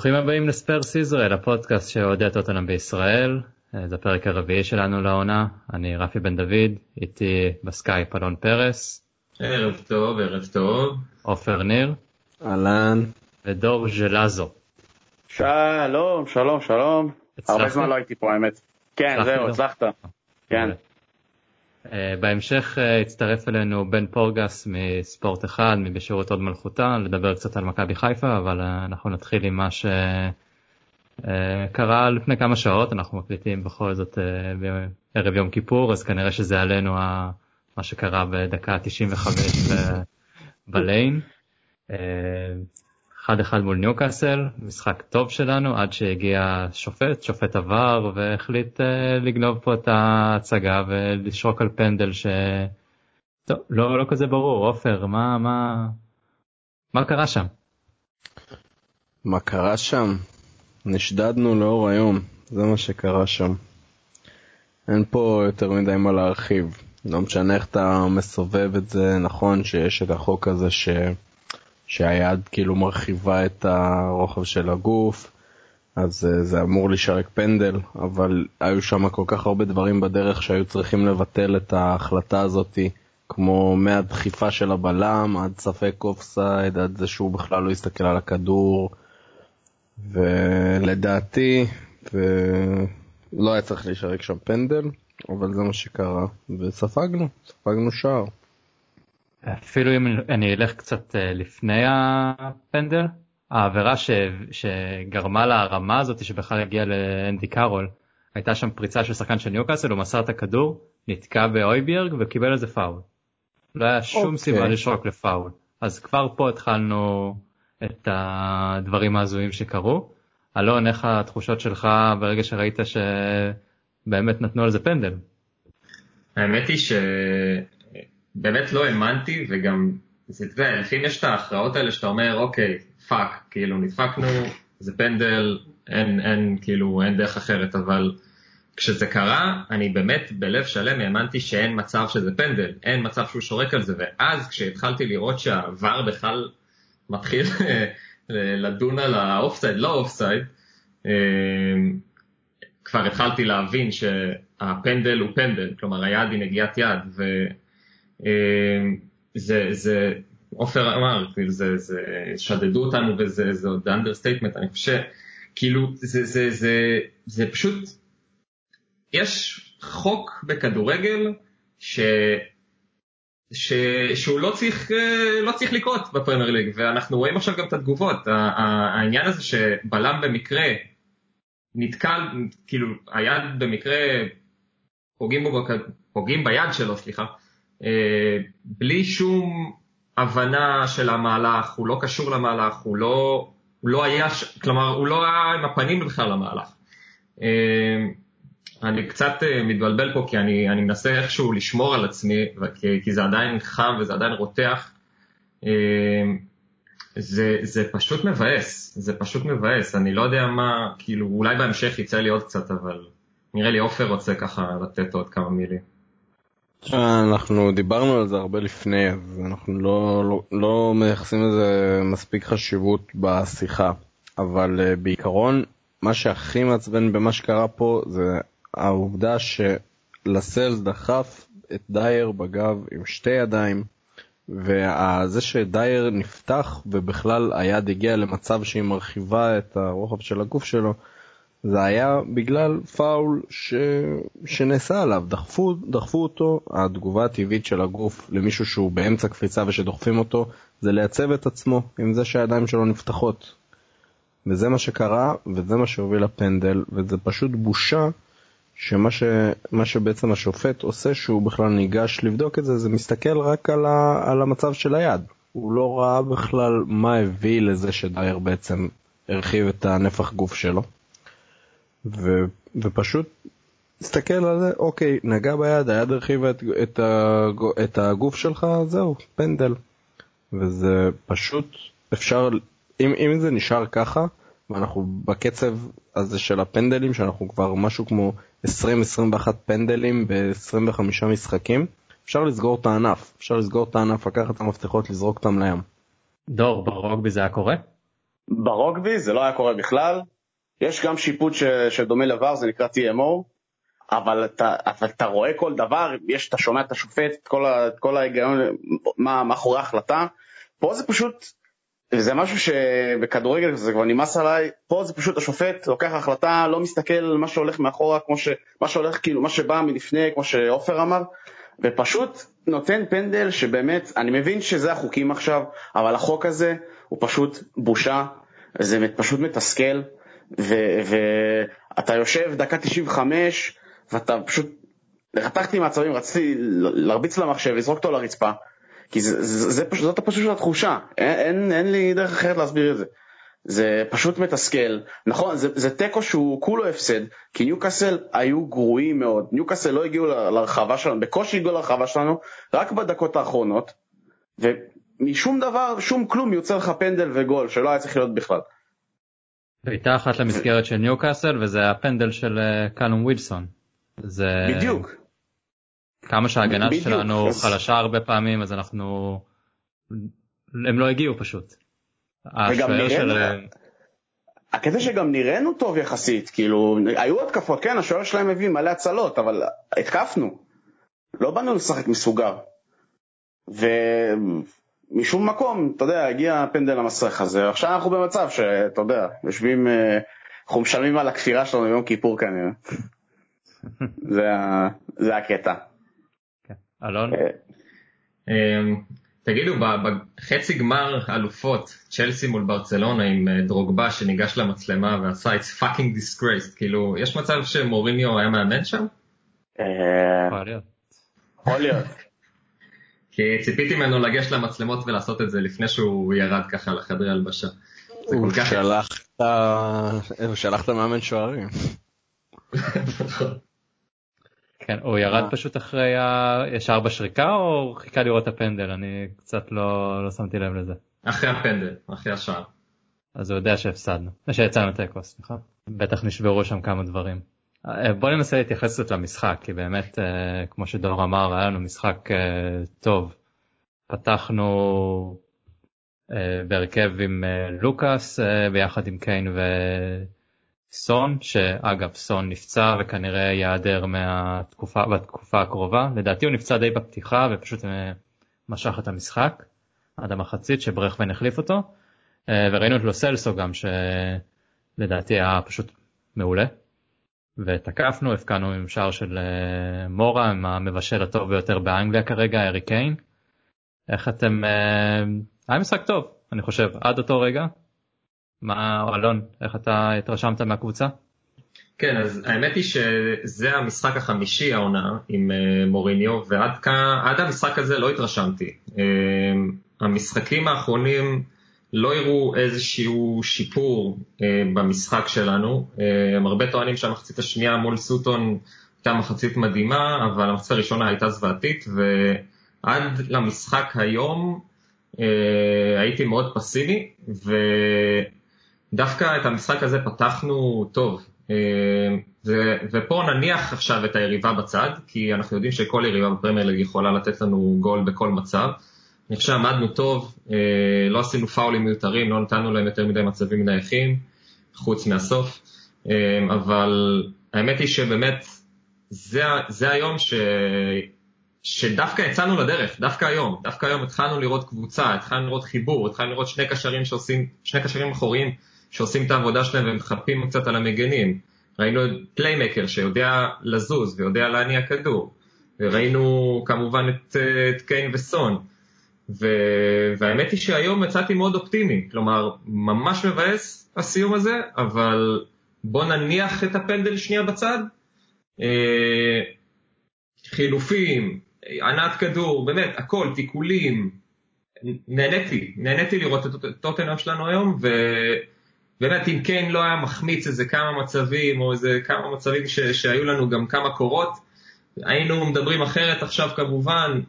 ברוכים הבאים לספרס ישראל, הפודקאסט של אוהדי טוטנהאם בישראל. זה הפרק הרביעי שלנו לעונה, אני רפי בן דוד, איתי בסקייפ אלון פרס. ערב טוב, ערב טוב. עופר ניר. אהלן. ודור ז'לזו. שלום, שלום, שלום. הרבה זמן לא הייתי פה האמת. כן, זהו, הצלחת. כן. אה, בהמשך אה, הצטרף אלינו בן פורגס מספורט אחד משירות הוד מלכותה לדבר קצת על מכבי חיפה אבל אה, אנחנו נתחיל עם מה שקרה לפני כמה שעות אנחנו מקליטים בכל זאת בערב יום כיפור אז כנראה שזה עלינו מה שקרה בדקה 95 בליין. אחד אחד מול ניוקאסל, משחק טוב שלנו עד שהגיע שופט, שופט עבר והחליט uh, לגנוב פה את ההצגה ולשרוק על פנדל ש... טוב, לא, לא כזה ברור, עופר, מה, מה, מה קרה שם? מה קרה שם? נשדדנו לאור היום, זה מה שקרה שם. אין פה יותר מדי מה להרחיב. לא משנה איך אתה מסובב את זה, נכון שיש את החוק הזה ש... שהיד כאילו מרחיבה את הרוחב של הגוף, אז uh, זה אמור להישרק פנדל, אבל היו שם כל כך הרבה דברים בדרך שהיו צריכים לבטל את ההחלטה הזאתי, כמו מהדחיפה של הבלם עד ספק offside, עד זה שהוא בכלל לא הסתכל על הכדור, ולדעתי, ולא היה צריך להישרק שם פנדל, אבל זה מה שקרה, וספגנו, ספגנו שער. אפילו אם אני אלך קצת אה, לפני הפנדל, העבירה ש... שגרמה להרמה הזאת שבכלל הגיעה לאנדי קארול, הייתה שם פריצה של שחקן של ניוקאסל, הוא מסר את הכדור, נתקע בהויביארג וקיבל איזה פאול. לא היה שום okay. אוקיי. סיבה לשרוק לפאול. אז כבר פה התחלנו את הדברים ההזויים שקרו. אלון, איך התחושות שלך ברגע שראית שבאמת נתנו על זה פנדל? האמת היא ש... באמת לא האמנתי, וגם, זה, אתה יודע, לפעמים יש את ההכרעות האלה שאתה אומר, אוקיי, fuck, כאילו נדפקנו, זה פנדל, אין, אין, כאילו, אין דרך אחרת, אבל כשזה קרה, אני באמת בלב שלם האמנתי שאין מצב שזה פנדל, אין מצב שהוא שורק על זה, ואז כשהתחלתי לראות שה VAR בכלל מתחיל לדון על האופסייד, לא אופסייד, אה, כבר התחלתי להבין שהפנדל הוא פנדל, כלומר היד היא נגיעת יד. אמ, זה, זה, עופר אמר, כאילו זה, זה, שדדו אותנו וזה זה עוד understatement, אני חושב, כאילו זה, זה, זה, זה פשוט, יש חוק בכדורגל ש... ש... שהוא לא צריך, לא צריך לקרות בפרמייר ליג, ואנחנו רואים עכשיו גם את התגובות, העניין הזה שבלם במקרה נתקל, כאילו היד במקרה פוגעים, בו, פוגעים ביד שלו, סליחה, אה, בלי שום הבנה של המהלך, הוא לא קשור למהלך, הוא לא, הוא לא היה, כלומר הוא לא היה עם הפנים בכלל למהלך. אה, אני קצת אה, מתבלבל פה כי אני, אני מנסה איכשהו לשמור על עצמי, כי, כי זה עדיין חם וזה עדיין רותח. זה, זה פשוט מבאס, זה פשוט מבאס, אני לא יודע מה, כאילו אולי בהמשך יצא לי עוד קצת, אבל נראה לי עופר רוצה ככה לתת עוד כמה מילים. אנחנו דיברנו על זה הרבה לפני, אז אנחנו לא, לא, לא מייחסים לזה מספיק חשיבות בשיחה, אבל uh, בעיקרון מה שהכי מעצבן במה שקרה פה זה העובדה שלסלס דחף את דייר בגב עם שתי ידיים, וזה שדייר נפתח ובכלל היד הגיעה למצב שהיא מרחיבה את הרוחב של הגוף שלו, זה היה בגלל פאול ש... שנעשה עליו, דחפו, דחפו אותו, התגובה הטבעית של הגוף למישהו שהוא באמצע קפיצה ושדוחפים אותו זה לייצב את עצמו עם זה שהידיים שלו נפתחות. וזה מה שקרה וזה מה שהוביל לפנדל וזה פשוט בושה שמה ש... שבעצם השופט עושה שהוא בכלל ניגש לבדוק את זה זה מסתכל רק על, ה... על המצב של היד. הוא לא ראה בכלל מה הביא לזה שדייר בעצם הרחיב את הנפח גוף שלו. ו, ופשוט תסתכל על זה, אוקיי, נגע ביד, היד הרחיבה את, את, את הגוף שלך, זהו, פנדל. וזה פשוט, אפשר, אם, אם זה נשאר ככה, ואנחנו בקצב הזה של הפנדלים שאנחנו כבר משהו כמו 20-21 פנדלים ב-25 משחקים. אפשר לסגור את הענף, אפשר לסגור את הענף, לקחת את המפתחות, לזרוק אותם לים. דור, ברוגבי זה היה קורה? ברוגבי זה לא היה קורה בכלל. יש גם שיפוט ש, שדומה לבר, זה נקרא TMO, אבל אתה, אבל אתה רואה כל דבר, יש, אתה שומע את השופט, את כל, ה, את כל ההיגיון, מה מאחורי ההחלטה. פה זה פשוט, זה משהו שבכדורגל זה כבר נמאס עליי, פה זה פשוט השופט לוקח החלטה, לא מסתכל על מה שהולך מאחורה, כמו ש, מה שהולך כאילו, מה שבא מלפני, כמו שעופר אמר, ופשוט נותן פנדל שבאמת, אני מבין שזה החוקים עכשיו, אבל החוק הזה הוא פשוט בושה, זה פשוט מתסכל, ואתה יושב דקה 95, ואתה פשוט, רתחתי מעצבים, רציתי להרביץ למחשב, לזרוק אותו לרצפה, כי זה, זה, זה, זאת פשוט התחושה, אין, אין, אין לי דרך אחרת להסביר את זה. זה פשוט מתסכל. נכון, זה תיקו שהוא כולו הפסד, כי ניוקאסל היו גרועים מאוד. ניוקאסל לא הגיעו לרחבה שלנו, בקושי הגיעו לרחבה שלנו, רק בדקות האחרונות, ומשום דבר, שום כלום יוצר לך פנדל וגול, שלא היה צריך להיות בכלל. בעיטה אחת למסגרת של ניוקאסל, וזה הפנדל של אה, קלום ווילסון. זה... בדיוק. כמה שההגנה שלנו חלשה הרבה פעמים, אז אנחנו... הם לא הגיעו פשוט. וגם נראינו, של... הקטע שגם נראינו טוב יחסית, כאילו, היו התקפות, כן, השוער שלהם הביא מלא הצלות, אבל התקפנו. לא באנו לשחק מסוגר. ומשום מקום, אתה יודע, הגיע הפנדל המסריח הזה, עכשיו אנחנו במצב שאתה יודע, יושבים, אה, אנחנו משלמים על הכפירה שלנו ביום כיפור כנראה. זה, זה הקטע. כן. אלון? אה, אמ, תגידו, בחצי גמר אלופות, צ'לסי מול ברצלונה עם אה, דרוגבה שניגש למצלמה ועשה it's fucking disgraced, כאילו, יש מצב שמוריניו היה מאמן שם? אה, יכול להיות. כי ציפיתי ממנו לגשת למצלמות ולעשות את זה לפני שהוא ירד ככה לחדרי הלבשה. הוא שלח את המאמן שוערים. כן, הוא ירד פשוט אחרי ה... ישר בשריקה או חיכה לראות את הפנדל? אני קצת לא, לא שמתי לב לזה. אחרי הפנדל, אחרי השער. אז הוא יודע שהפסדנו, שיצאנו תיקו, סליחה. בטח נשברו שם כמה דברים. אה, בוא ננסה להתייחס קצת למשחק, כי באמת, אה, כמו שדור אמר, היה לנו משחק אה, טוב. פתחנו בהרכב עם לוקאס ביחד עם קיין ו... סון, שאגב סון נפצע וכנראה ייעדר מהתקופה, בתקופה הקרובה, לדעתי הוא נפצע די בפתיחה ופשוט משך את המשחק עד המחצית שברכבן החליף אותו, וראינו את לוסלסו גם שלדעתי היה פשוט מעולה, ותקפנו, הפקענו עם שער של אה, מורה, עם המבשל הטוב ביותר באנגליה כרגע, ארי קיין. איך אתם, היה משחק טוב, אני חושב, עד אותו רגע, מה אלון איך אתה התרשמת מהקבוצה? כן אז האמת היא שזה המשחק החמישי העונה עם אה, מוריניו ועד עד המשחק הזה לא התרשמתי. אה, המשחקים האחרונים לא הראו איזשהו שיפור אה, במשחק שלנו. הם הרבה טוענים שהמחצית השנייה מול סוטון הייתה מחצית מדהימה, אבל המחצית הראשונה הייתה זוועתית, ועד למשחק היום הייתי מאוד פסימי, ו... דווקא את המשחק הזה פתחנו טוב. אה, ו, ופה נניח עכשיו את היריבה בצד, כי אנחנו יודעים שכל יריבה בפרמייר יכולה לתת לנו גול בכל מצב. אני חושב שעמדנו טוב, אה, לא עשינו פאולים מיותרים, לא נתנו להם יותר מדי מצבים נייחים, חוץ מהסוף, אה, אבל האמת היא שבאמת זה, זה היום ש, שדווקא יצאנו לדרך, דווקא היום, דווקא היום התחלנו לראות קבוצה, התחלנו לראות חיבור, התחלנו לראות שני קשרים שעושים, שני קשרים אחוריים שעושים את העבודה שלהם ומחפים קצת על המגנים. ראינו את פליימקר שיודע לזוז ויודע להניע כדור. וראינו כמובן את, את קיין וסון. ו... והאמת היא שהיום יצאתי מאוד אופטימי, כלומר, ממש מבאס הסיום הזה, אבל בוא נניח את הפנדל שנייה בצד. אה, חילופים, ענת כדור, באמת, הכל, תיקולים. נהניתי, נהניתי לראות את טוטנאם שלנו היום, ו... באמת אם קיין לא היה מחמיץ איזה כמה מצבים או איזה כמה מצבים ש, שהיו לנו גם כמה קורות, היינו מדברים אחרת עכשיו כמובן,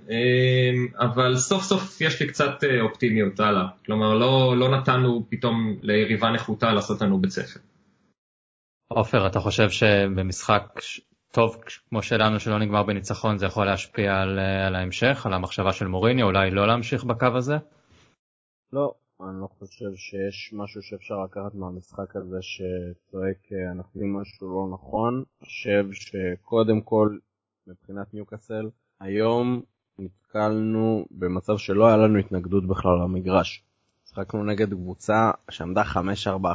אבל סוף סוף יש לי קצת אופטימיות הלאה. כלומר, לא, לא נתנו פתאום ליריבה נחותה לעשות לנו בית ספר. עופר, אתה חושב שבמשחק טוב כמו שלנו שלא נגמר בניצחון זה יכול להשפיע על, על ההמשך, על המחשבה של מוריני, אולי לא להמשיך בקו הזה? לא, אני לא חושב שיש משהו שאפשר לקחת מהמשחק הזה שצועק אנחנו עושים משהו לא נכון. אני חושב שקודם כל מבחינת ניוקאסל היום נתקלנו במצב שלא היה לנו התנגדות בכלל למגרש. משחקנו נגד קבוצה שעמדה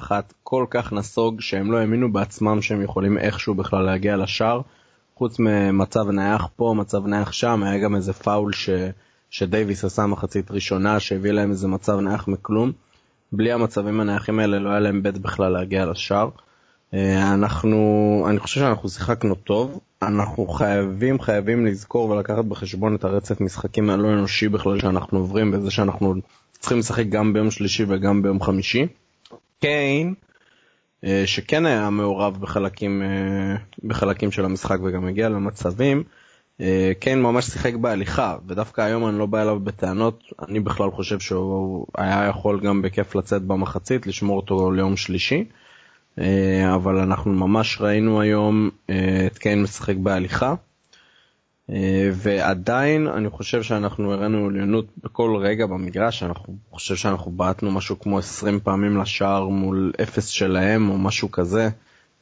5-4-1 כל כך נסוג שהם לא האמינו בעצמם שהם יכולים איכשהו בכלל להגיע לשער. חוץ ממצב נייח פה, מצב נייח שם, היה גם איזה פאול ש... שדייוויס עשה מחצית ראשונה שהביא להם איזה מצב נייח מכלום. בלי המצבים הנייחים האלה לא היה להם בית בכלל להגיע לשער. אה, אנחנו, אני חושב שאנחנו שיחקנו טוב, אנחנו חייבים חייבים לזכור ולקחת בחשבון את הרצף משחקים הלא אנושי בכלל שאנחנו עוברים בזה שאנחנו צריכים לשחק גם ביום שלישי וגם ביום חמישי. קיין, אה, שכן היה מעורב בחלקים, אה, בחלקים של המשחק וגם הגיע למצבים, קיין ממש שיחק בהליכה ודווקא היום אני לא בא אליו בטענות, אני בכלל חושב שהוא היה יכול גם בכיף לצאת במחצית, לשמור אותו ליום שלישי. אבל אנחנו ממש ראינו היום את קיין משחק בהליכה. אה, ועדיין אני חושב שאנחנו הראינו עליונות בכל רגע במגרש, אני חושב שאנחנו בעטנו משהו כמו 20 פעמים לשער מול אפס שלהם או משהו כזה.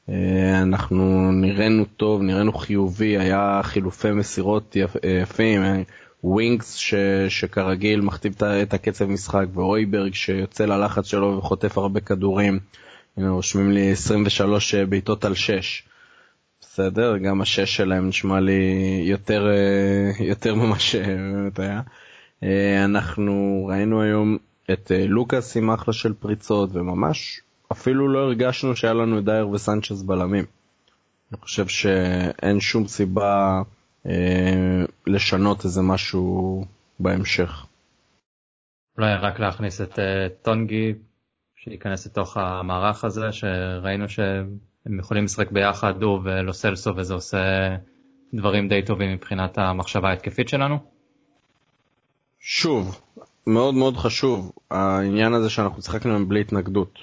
אה, אנחנו נראינו טוב, נראינו חיובי, היה חילופי מסירות יפים, אה, ווינגס ש, שכרגיל מכתיב את הקצב משחק ואויברג שיוצא ללחץ שלו וחוטף הרבה כדורים. הנה רושמים לי 23 בעיטות על 6. בסדר, גם השש שלהם נשמע לי יותר, אה, יותר ממה שבאמת היה. אה, אנחנו ראינו היום את אה, לוקאס עם אחלה של פריצות, וממש אפילו לא הרגשנו שהיה לנו את דייר וסנצ'ס בלמים. אני חושב שאין שום סיבה אה, לשנות איזה משהו בהמשך. אולי רק להכניס את אה, טונגי שייכנס לתוך המערך הזה שראינו ש... הם יכולים לשחק ביחד, הוא ולו סלסו, וזה עושה דברים די טובים מבחינת המחשבה ההתקפית שלנו. שוב, מאוד מאוד חשוב העניין הזה שאנחנו שיחקנו בלי התנגדות.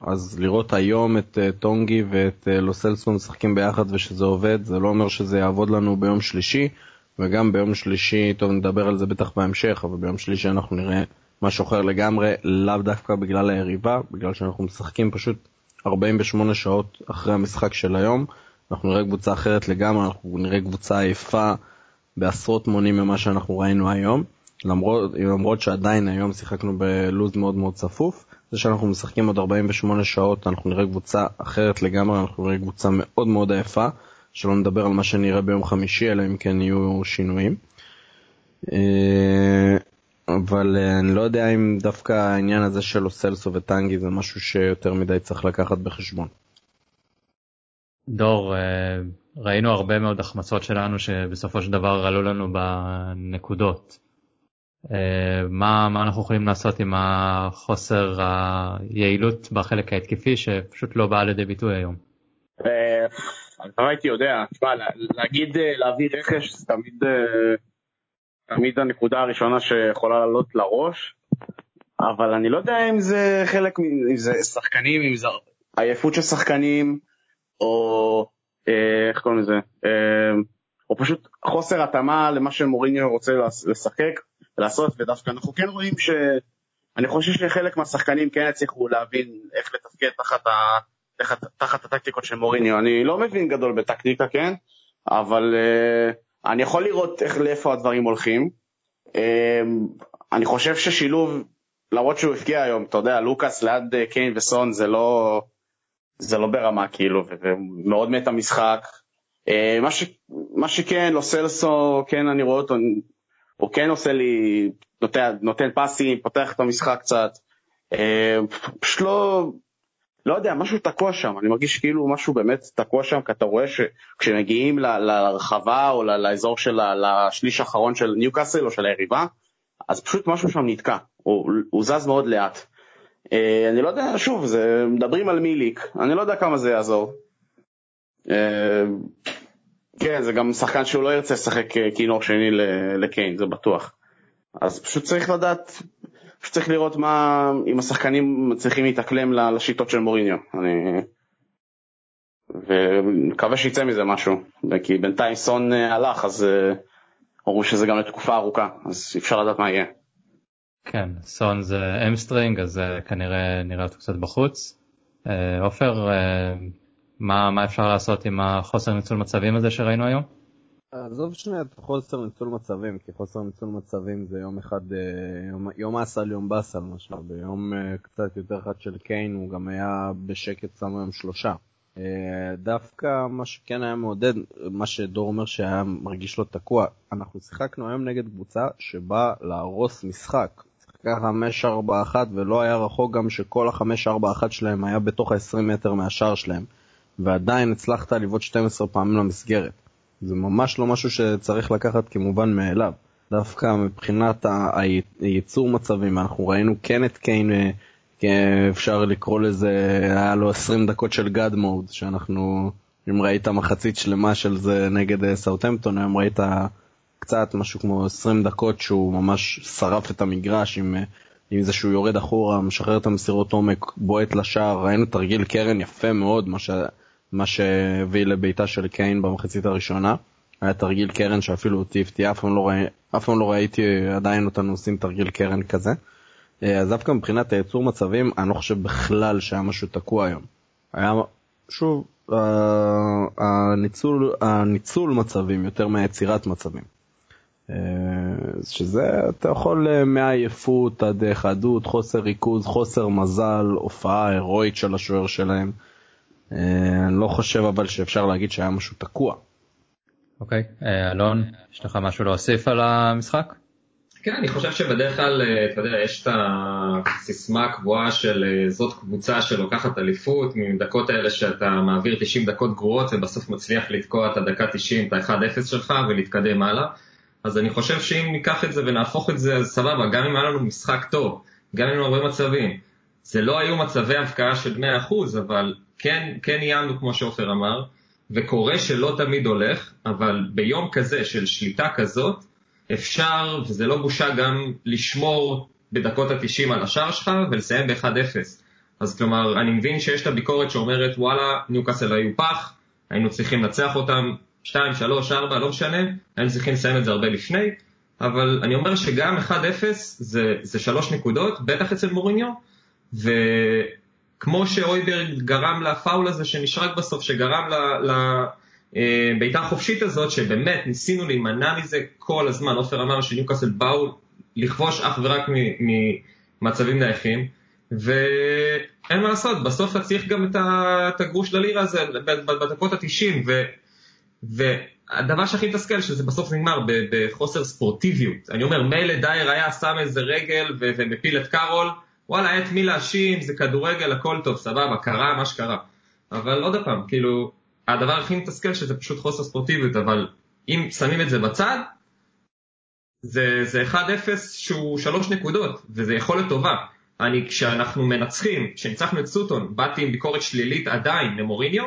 אז לראות היום את uh, טונגי ואת uh, לוסלסון משחקים ביחד ושזה עובד, זה לא אומר שזה יעבוד לנו ביום שלישי, וגם ביום שלישי, טוב נדבר על זה בטח בהמשך, אבל ביום שלישי אנחנו נראה משהו אחר לגמרי, לאו דווקא בגלל היריבה, בגלל שאנחנו משחקים פשוט 48 שעות אחרי המשחק של היום, אנחנו נראה קבוצה אחרת לגמרי, אנחנו נראה קבוצה עייפה בעשרות מונים ממה שאנחנו ראינו היום, למרות, למרות שעדיין היום שיחקנו בלוז מאוד מאוד צפוף, זה שאנחנו משחקים עוד 48 שעות אנחנו נראה קבוצה אחרת לגמרי, אנחנו נראה קבוצה מאוד מאוד עייפה, שלא נדבר על מה שנראה ביום חמישי, אלא אם כן יהיו שינויים. אבל אה, אני לא יודע אם דווקא העניין הזה של אוסלסו וטנגי זה משהו שיותר מדי צריך לקחת בחשבון. דור, אה, ראינו הרבה מאוד החמצות שלנו שבסופו של דבר עלו לנו בנקודות. אה, מה, מה אנחנו יכולים לעשות עם החוסר היעילות בחלק ההתקפי שפשוט לא בא לידי ביטוי היום? אני לא הייתי יודע, תשמע, להגיד להביא רכש זה תמיד תמיד הנקודה הראשונה שיכולה לעלות לראש, אבל אני לא יודע אם זה חלק, אם זה שחקנים, אם זה עייפות של שחקנים, או אה, איך קוראים לזה, אה, או פשוט חוסר התאמה למה שמוריניו רוצה לשחק, לעשות, ודווקא אנחנו כן רואים ש... אני חושב שחלק מהשחקנים כן הצליחו להבין איך לתפקד תחת, ה... תחת, תחת הטקטיקות של מוריניו. אני לא מבין גדול בטקטיקה, כן? אבל uh, אני יכול לראות איך, לאיפה הדברים הולכים. אמ, אני חושב ששילוב, למרות שהוא הפקיע היום, אתה יודע, לוקאס ליד אה, קיין וסון זה לא, זה לא ברמה כאילו, ומאוד מת המשחק. אה, מה, ש, מה שכן, לוסלסו, כן אני רואה אותו, הוא כן עושה לי, נותן, נותן פסים, פותח את המשחק קצת. אה, פשוט לא, לא יודע, משהו תקוע שם, אני מרגיש כאילו משהו באמת תקוע שם, כי אתה רואה שכשמגיעים לרחבה או לאזור של השליש האחרון של ניוקאסל או של היריבה, אז פשוט משהו שם נתקע, הוא, הוא זז מאוד לאט. אה, אני לא יודע, שוב, זה, מדברים על מיליק, אני לא יודע כמה זה יעזור. אה, כן, זה גם שחקן שהוא לא ירצה לשחק אה, כינור שני לקיין, זה בטוח. אז פשוט צריך לדעת, פשוט צריך לראות מה, אם השחקנים צריכים להתאקלם לשיטות של מוריניו. אני... ומקווה שיצא מזה משהו, כי בינתיים סון אה, הלך, אז אמרו שזה גם לתקופה ארוכה, אז אפשר לדעת מה יהיה. כן, סון זה hamstring, אז כנראה נראה אותו קצת בחוץ. עופר, מה, מה אפשר לעשות עם החוסר ניצול מצבים הזה שראינו היום? עזוב שנייה את חוסר ניצול מצבים, כי חוסר ניצול מצבים זה יום אחד, אה, יום, יום אסל יום באסל משהו, ביום אה, קצת יותר אחד של קיין הוא גם היה בשקט שם היום שלושה. אה, דווקא מה שכן היה מעודד, מה שדור אומר שהיה מרגיש לו תקוע, אנחנו שיחקנו היום נגד קבוצה שבאה להרוס משחק. שיחקה 5-4-1 ולא היה רחוק גם שכל ה-5-4-1 שלהם היה בתוך ה-20 מטר מהשער שלהם. ועדיין הצלחת לבעוט 12 פעמים למסגרת. זה ממש לא משהו שצריך לקחת כמובן מאליו. דווקא מבחינת הייצור מצבים, אנחנו ראינו כן את קיין, אה, אפשר לקרוא לזה, היה לו 20 דקות של גאד מוד, שאנחנו, אם ראית מחצית שלמה של זה נגד סאוטמפטון, היום ראית קצת משהו כמו 20 דקות שהוא ממש שרף את המגרש עם, עם זה שהוא יורד אחורה, משחרר את המסירות עומק, בועט לשער, ראינו תרגיל קרן יפה מאוד, מה ש... מה שהביא לביתה של קיין במחצית הראשונה. היה תרגיל קרן שאפילו אותי הפתיע, אף לא, אף פעם לא ראיתי עדיין אותנו עושים תרגיל קרן כזה. אה, אז דווקא מבחינת הייצור מצבים, אני לא חושב בכלל שהיה משהו תקוע היום. היה, שוב, הניצול, הניצול מצבים יותר מהיצירת מצבים. אה, שזה, אתה יכול אה, מעייפות עד חדות, חוסר ריכוז, חוסר מזל, הופעה הירואית של השוער שלהם. אה, אני לא חושב אבל שאפשר להגיד שהיה משהו תקוע. אוקיי, אה, אלון, יש לך משהו להוסיף על המשחק? כן, אני חושב שבדרך כלל, אה, אתה יודע, יש את הסיסמה הקבועה של זאת קבוצה שלוקחת אליפות, מדקות האלה שאתה מעביר 90 דקות גרועות ובסוף מצליח לתקוע את הדקה 90, את ה-1-0 שלך ולהתקדם הלאה. אז אני חושב שאם ניקח את זה ונהפוך את זה, אז סבבה, גם אם היה לנו משחק טוב, גם אם היו הרבה מצבים. זה לא היו מצבי הבקעה של 100%, אבל כן, כן איימנו כמו שעופר אמר, וקורה שלא תמיד הולך, אבל ביום כזה של שליטה כזאת, אפשר, וזה לא בושה גם לשמור בדקות ה-90 על השער שלך ולסיים ב-1-0. אז כלומר, אני מבין שיש את הביקורת שאומרת, וואלה, ניוקאסל היו פח, היינו צריכים לנצח אותם 2, 3, 4, לא משנה, היינו צריכים לסיים את זה הרבה לפני, אבל אני אומר שגם 1-0 זה, זה 3 נקודות, בטח אצל מוריניו, ו... כמו שאויברג גרם לפאול הזה שנשרק בסוף, שגרם לבעיטה אה, החופשית הזאת, שבאמת ניסינו להימנע מזה כל הזמן. עופר אמר שניוקאסל באו לכבוש אך ורק ממצבים נייחים, ואין מה לעשות, בסוף אתה צריך גם את הגרוש ללירה הזה בדקות ה-90, ו... והדבר שהכי מתסכל שזה בסוף נגמר בחוסר ספורטיביות. אני אומר, מילא דייר היה שם איזה רגל ומפיל את קארול, וואלה, את מי להאשים, זה כדורגל, הכל טוב, סבבה, קרה מה שקרה. אבל עוד פעם, כאילו, הדבר הכי מתסכל שזה פשוט חוסר ספורטיביות, אבל אם שמים את זה בצד, זה, זה 1-0 שהוא 3 נקודות, וזה יכול להיות טובה. אני, כשאנחנו מנצחים, כשניצחנו את סוטון, באתי עם ביקורת שלילית עדיין למוריניו,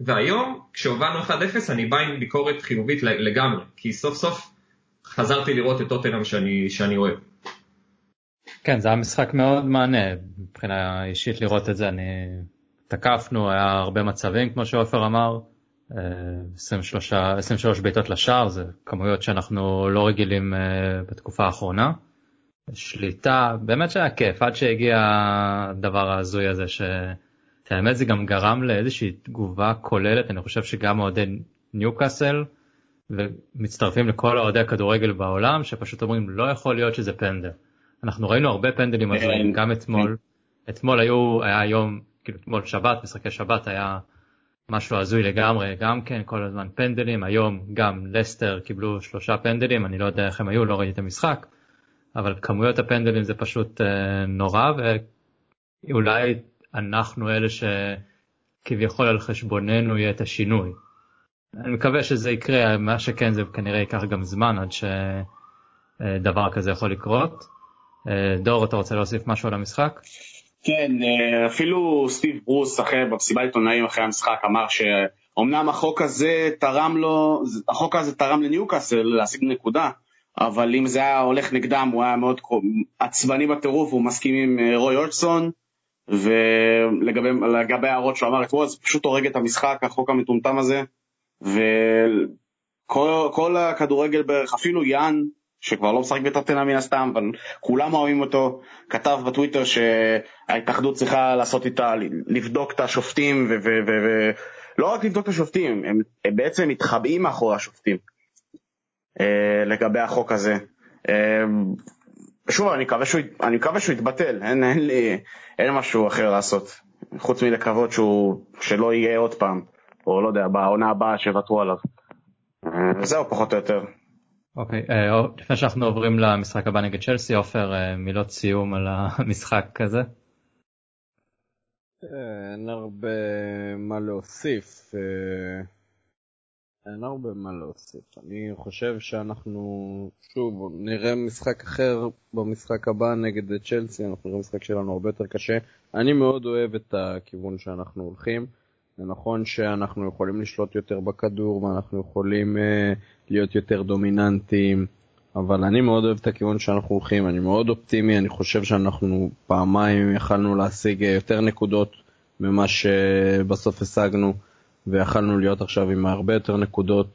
והיום, כשהובלנו 1-0, אני בא עם ביקורת חיובית לגמרי, כי סוף סוף חזרתי לראות את טוטנאם שאני, שאני אוהב. כן זה היה משחק מאוד מענה מבחינה אישית לראות את זה אני תקפנו היה הרבה מצבים כמו שעופר אמר 23 אה, 23 בעיטות לשער זה כמויות שאנחנו לא רגילים אה, בתקופה האחרונה. שליטה באמת שהיה כיף עד שהגיע הדבר ההזוי הזה שהאמת זה גם גרם לאיזושהי תגובה כוללת אני חושב שגם אוהדי ניוקאסל ומצטרפים לכל אוהדי הכדורגל בעולם שפשוט אומרים לא יכול להיות שזה פנדל. אנחנו ראינו הרבה פנדלים הזויים גם אתמול. אתמול היו היה יום כאילו אתמול שבת משחקי שבת היה משהו הזוי לגמרי גם כן כל הזמן פנדלים היום גם לסטר קיבלו שלושה פנדלים אני לא יודע איך הם היו לא ראיתי את המשחק אבל כמויות הפנדלים זה פשוט אה, נורא ואולי אנחנו אלה שכביכול על חשבוננו יהיה את השינוי. אני מקווה שזה יקרה מה שכן זה כנראה ייקח גם זמן עד שדבר כזה יכול לקרות. אה, דור, אתה רוצה להוסיף משהו על המשחק? כן, אה, אפילו סטיב ברוס אחרי, במסיבת עיתונאים אחרי המשחק אמר אמנם החוק הזה תרם לו, החוק הזה תרם לניוקאסל להשיג נקודה, אבל אם זה היה הולך נגדם הוא היה מאוד עצבני בטירוף, הוא מסכים עם אה, רוי אולטסון, ולגבי ההערות שהוא אמר אתמול, זה פשוט הורג את המשחק, החוק המטומטם הזה, וכל הכדורגל בערך, אפילו יאן, שכבר לא משחק בטוטנה מן הסתם, אבל כולם אוהבים אותו, כתב בטוויטר שההתאחדות צריכה לעשות איתה, לבדוק את השופטים, ולא רק לבדוק את השופטים, הם, הם בעצם מתחבאים מאחורי השופטים אה, לגבי החוק הזה. אה, שוב, אני מקווה שהוא, אני מקווה שהוא יתבטל, אין, אין לי, אין משהו אחר לעשות, חוץ מלקוות שהוא, שלא יהיה עוד פעם, או לא יודע, בעונה הבאה שוותרו עליו. אה, זהו, פחות או יותר. אוקיי, okay, uh, לפני שאנחנו עוברים למשחק הבא נגד צ'לסי, עופר, uh, מילות סיום על המשחק הזה. אין הרבה מה להוסיף. אין הרבה מה להוסיף. אני חושב שאנחנו, שוב, נראה משחק אחר במשחק הבא נגד צ'לסי, אנחנו נראה משחק שלנו הרבה יותר קשה. אני מאוד אוהב את הכיוון שאנחנו הולכים. זה נכון שאנחנו יכולים לשלוט יותר בכדור ואנחנו יכולים uh, להיות יותר דומיננטיים, אבל אני מאוד אוהב את הכיוון שאנחנו הולכים, אני מאוד אופטימי, אני חושב שאנחנו פעמיים יכלנו להשיג יותר נקודות ממה שבסוף השגנו. ויכלנו להיות עכשיו עם הרבה יותר נקודות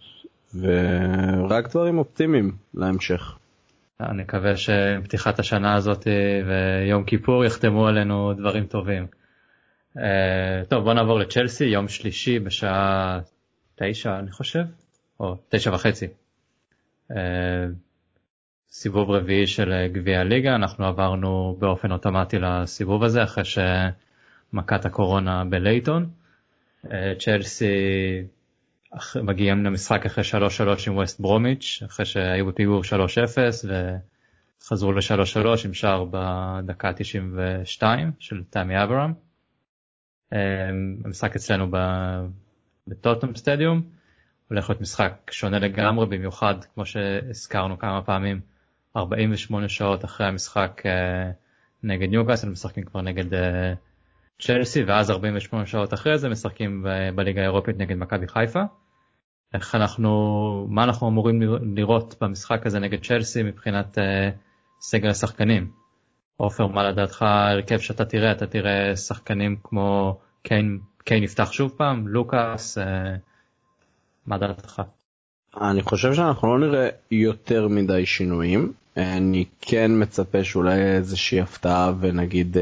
ורק דברים אופטימיים להמשך. אני מקווה שפתיחת השנה הזאת ויום כיפור יחתמו עלינו דברים טובים. אה, טוב בוא נעבור לצ'לסי יום שלישי בשעה תשע אני חושב או תשע וחצי. אה, סיבוב רביעי של גביע הליגה אנחנו עברנו באופן אוטומטי לסיבוב הזה אחרי שמכת הקורונה בלייטון. אה, צ'לסי מגיעים למשחק אחרי 3-3 עם ווסט ברומיץ', אחרי שהיו בפיגור 3-0 וחזרו ל-3-3 עם שער בדקה 92 של תמי אברהם. אה, המשחק אצלנו בטוטום סטדיום הולך להיות משחק שונה לגמרי במיוחד כמו שהזכרנו כמה פעמים 48 שעות אחרי המשחק אה, נגד ניוקאסל משחקים כבר נגד צ'לסי ואז 48 שעות אחרי זה משחקים בליגה האירופית נגד מכבי חיפה. איך אנחנו מה אנחנו אמורים לראות במשחק הזה נגד צ'לסי מבחינת uh, סגל השחקנים. עופר מה לדעתך הרכב שאתה תראה אתה תראה שחקנים כמו קיין קיין יפתח שוב פעם לוקאס uh, מה דעתך. אני חושב שאנחנו לא נראה יותר מדי שינויים אני כן מצפה שאולי איזושהי הפתעה ונגיד. Uh,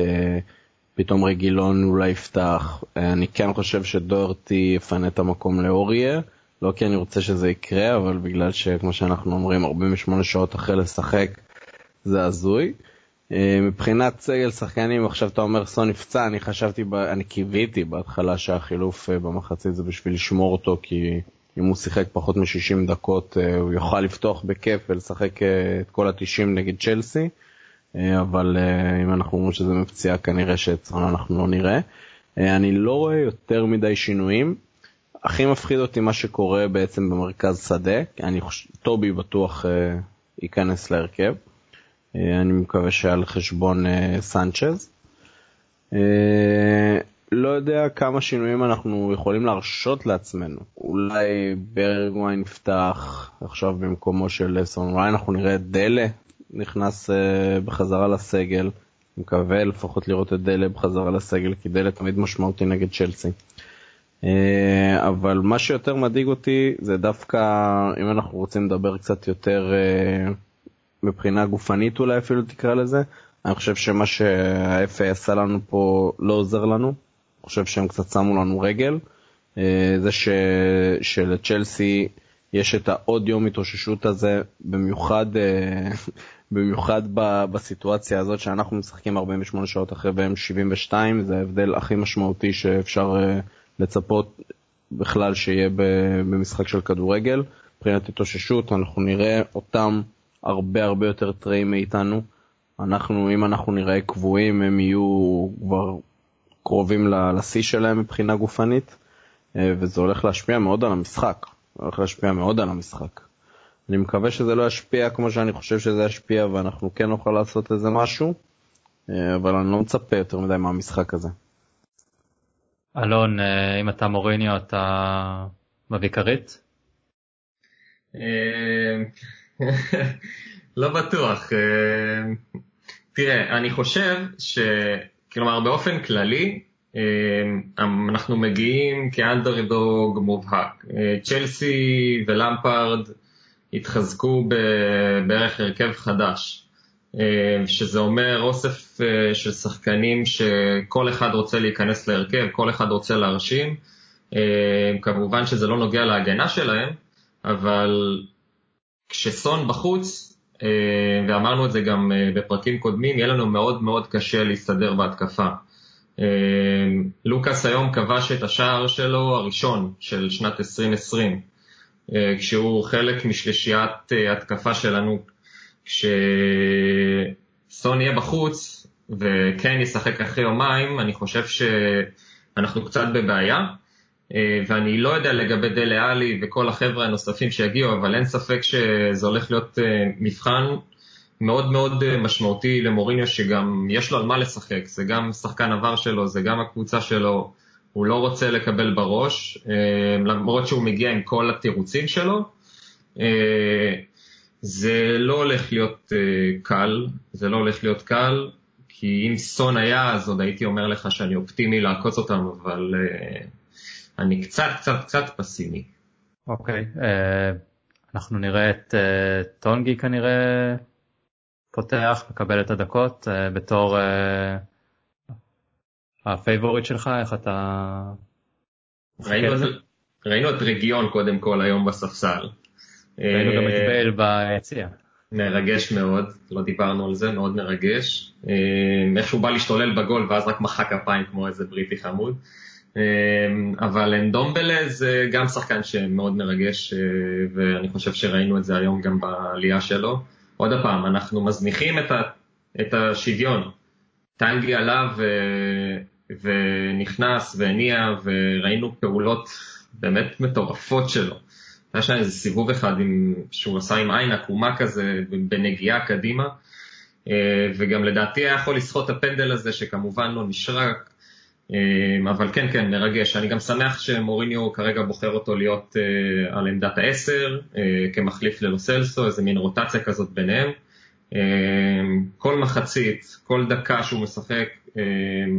פתאום רגילון אולי יפתח. אני כן חושב שדורטי יפנה את המקום לאוריה, לא כי אני רוצה שזה יקרה, אבל בגלל שכמו שאנחנו אומרים, 48 שעות אחרי לשחק זה הזוי. אה, מבחינת סגל שחקנים, עכשיו אתה אומר סון נפצע, אני חשבתי, אני קיוויתי בהתחלה שהחילוף אה, במחצית זה בשביל לשמור אותו, כי אם הוא שיחק פחות מ-60 דקות אה, הוא יוכל לפתוח בכיף ולשחק את כל ה-90 נגד צ'לסי. אבל אם אנחנו אומרים שזה מפציעה כנראה שאצלנו אנחנו לא נראה. אה, אני לא רואה יותר מדי שינויים. הכי מפחיד אותי מה שקורה בעצם במרכז שדה, אני חושב, טובי בטוח ייכנס להרכב. אני מקווה שעל חשבון סנצ'ז. לא יודע כמה שינויים אנחנו יכולים להרשות לעצמנו. אולי ברגוויין יפתח עכשיו במקומו של לסון, אולי אנחנו נראה את דלה נכנס בחזרה לסגל. מקווה לפחות לראות את דלה בחזרה לסגל, כי דלה תמיד משמעותי נגד צ'לסי. אבל מה שיותר מדאיג אותי זה דווקא, אם אנחנו רוצים לדבר קצת יותר מבחינה גופנית אולי אפילו תקרא לזה, אני חושב שמה שה-FA עשה לנו פה לא עוזר לנו. אני חושב שהם קצת שמו לנו רגל. Uh, זה ש... שלצ'לסי יש את העוד יום התאוששות הזה, במיוחד במיוחד ב, בסיטואציה הזאת שאנחנו משחקים 48 שעות אחרי והם 72, זה ההבדל הכי משמעותי שאפשר uh, לצפות בכלל שיהיה במשחק של כדורגל. מבחינת התאוששות אנחנו נראה אותם הרבה הרבה יותר טריים מאיתנו. אנחנו, אם אנחנו נראה קבועים, הם יהיו כבר קרובים לשיא שלהם מבחינה גופנית, אה, וזה הולך להשפיע מאוד על המשחק. זה הולך להשפיע מאוד על המשחק. אני מקווה שזה לא ישפיע כמו שאני חושב שזה ישפיע ואנחנו כן נוכל לעשות איזה משהו, אה, אבל אני לא מצפה יותר מדי מהמשחק הזה. אלון, אה, אם אתה מוריניו אתה מביא כרית? אה, לא בטוח. אה, תראה, אני חושב ש... כלומר, באופן כללי, אנחנו מגיעים כאנדרדוג מובהק. צ'לסי ולמפארד התחזקו בערך הרכב חדש. אה, שזה אומר אוסף אה, של שחקנים שכל אחד רוצה להיכנס להרכב, כל אחד רוצה להרשים. אה, כמובן שזה לא נוגע להגנה שלהם, אבל כשסון בחוץ, ואמרנו את זה גם בפרקים קודמים, יהיה לנו מאוד מאוד קשה להסתדר בהתקפה. לוקאס היום כבש את השער שלו הראשון של שנת 2020, כשהוא חלק משלישיית התקפה שלנו כשסון יהיה בחוץ וכן ישחק אחרי יומיים, אני חושב שאנחנו קצת בבעיה. אה, ואני לא יודע לגבי דלה עלי וכל החבר'ה הנוספים שיגיעו, אבל אין ספק שזה הולך להיות אה, מבחן מאוד מאוד אה, משמעותי למוריניו, שגם יש לו על מה לשחק, זה גם שחקן עבר שלו, זה גם הקבוצה שלו, הוא לא רוצה לקבל בראש, למרות שהוא מגיע עם כל התירוצים שלו. זה לא הולך להיות קל, זה לא הולך להיות קל, כי אם סון היה, אז עוד הייתי אומר לך שאני אופטימי לעקוץ אותם, אבל אני קצת קצת קצת פסימי. אוקיי, okay, אה, אנחנו נראה את אה, טונגי כנראה פותח, מקבל את הדקות אה, בתור אה, ה favorite שלך, איך אתה... ראינו, ראינו את רגילון קודם כל היום בספסל. ראינו גם את בייל ביציע. מרגש מאוד, לא דיברנו על זה, מאוד מרגש. אה, איך שהוא בא להשתולל בגול ואז רק מחא כפיים כמו איזה בריטי חמוד. אה, אבל אנדומבלה זה גם שחקן שמאוד מרגש, אה, ואני חושב שראינו את זה היום גם בעלייה שלו. עוד פעם, אנחנו מזניחים את, ה, את השוויון. טנגי עלה ו, ונכנס והניע, וראינו פעולות באמת מטורפות שלו. היה שם איזה סיבוב אחד עם, שהוא עשה עם עין עקומה כזה בנגיעה קדימה, אה, וגם לדעתי היה יכול לסחוט את הפנדל הזה שכמובן לא נשרק, אה, אבל כן, כן, מרגש. אני גם שמח שמוריניו כרגע בוחר אותו להיות אה, על עמדת העשר, כמחליף ללוסלסו, איזה מין רוטציה כזאת ביניהם. כל מחצית, כל דקה שהוא משחק,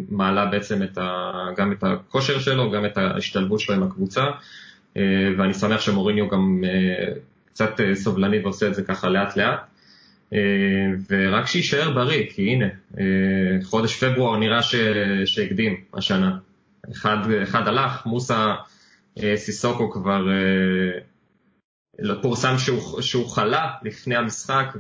מעלה בעצם את ה, גם את הכושר שלו, גם את ההשתלבות שלו עם הקבוצה. אה, ואני שמח שמוריניו גם אה, קצת אה, סובלני ועושה את זה ככה לאט לאט. ורק שיישאר בריא, כי הנה, חודש פברואר נראה ש... שהקדים השנה. אחד, אחד הלך, מוסא סיסוקו כבר פורסם שהוא, שהוא חלה לפני המשחק,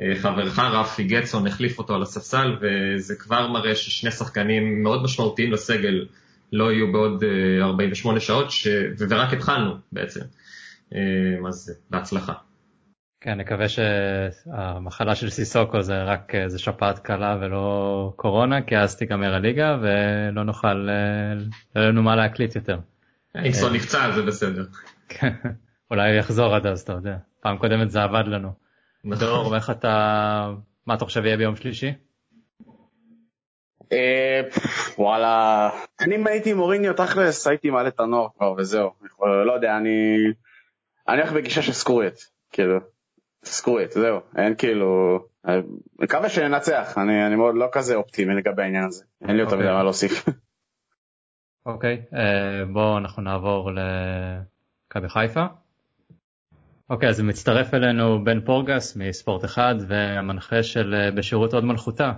וחברך רפי גטסון החליף אותו על הספסל, וזה כבר מראה ששני שחקנים מאוד משמעותיים לסגל לא יהיו בעוד 48 אה, שעות, ש... ורק התחלנו בעצם. אה, אז בהצלחה. כן, נקווה שהמחלה של סיסוקו זה רק איזה שפעת קלה ולא קורונה, כי אז תיגמר הליגה ולא נוכל, לא יהיה לנו מה להקליט יותר. אם סון נפצע זה בסדר. כן, אולי יחזור עד אז, אתה יודע. פעם קודמת זה עבד לנו. נכון. דור, איך אתה, מה אתה חושב יהיה ביום שלישי? אה, וואלה, אני אם הייתי מוריניו תכלס הייתי מעלה את הנוער כבר וזהו, לא יודע, אני אני הולך בגישה של סקורית, כאילו, סקורית, זהו, אין כאילו, אני מקווה שננצח, אני, אני מאוד לא כזה אופטימי לגבי העניין הזה, אין לי יותר מדי אוקיי. מה להוסיף. אוקיי, אה, בואו אנחנו נעבור למכבי חיפה. אוקיי, אז מצטרף אלינו בן פורגס מספורט אחד והמנחה של אה, בשירות עוד מלכותה.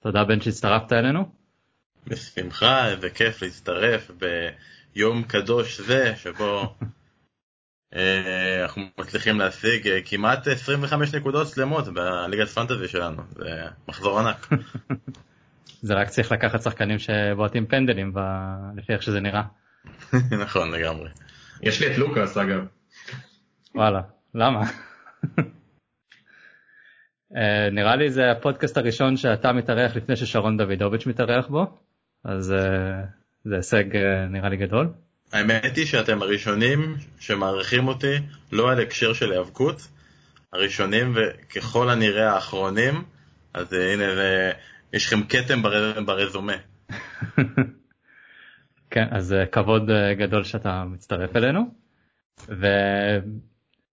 תודה בן שהצטרפת אלינו. בשמחה, איזה כיף להצטרף ביום קדוש זה, שבו אנחנו מצליחים להשיג אה, כמעט 25 נקודות שלמות בליגת פנטזי שלנו, זה מחזור ענק. זה רק צריך לקחת שחקנים שבועטים פנדלים, ב... לפי איך שזה נראה. נכון לגמרי. יש לי את לוקאס אגב. וואלה, למה? Uh, נראה לי זה הפודקאסט הראשון שאתה מתארח לפני ששרון דוידוביץ' מתארח בו, אז uh, זה הישג uh, נראה לי גדול. האמת היא שאתם הראשונים שמעריכים אותי לא על הקשר של היאבקות, הראשונים וככל הנראה האחרונים, אז uh, הנה זה, יש לכם כתם בר... ברזומה. כן, אז אה, כבוד אה, גדול שאתה מצטרף אלינו.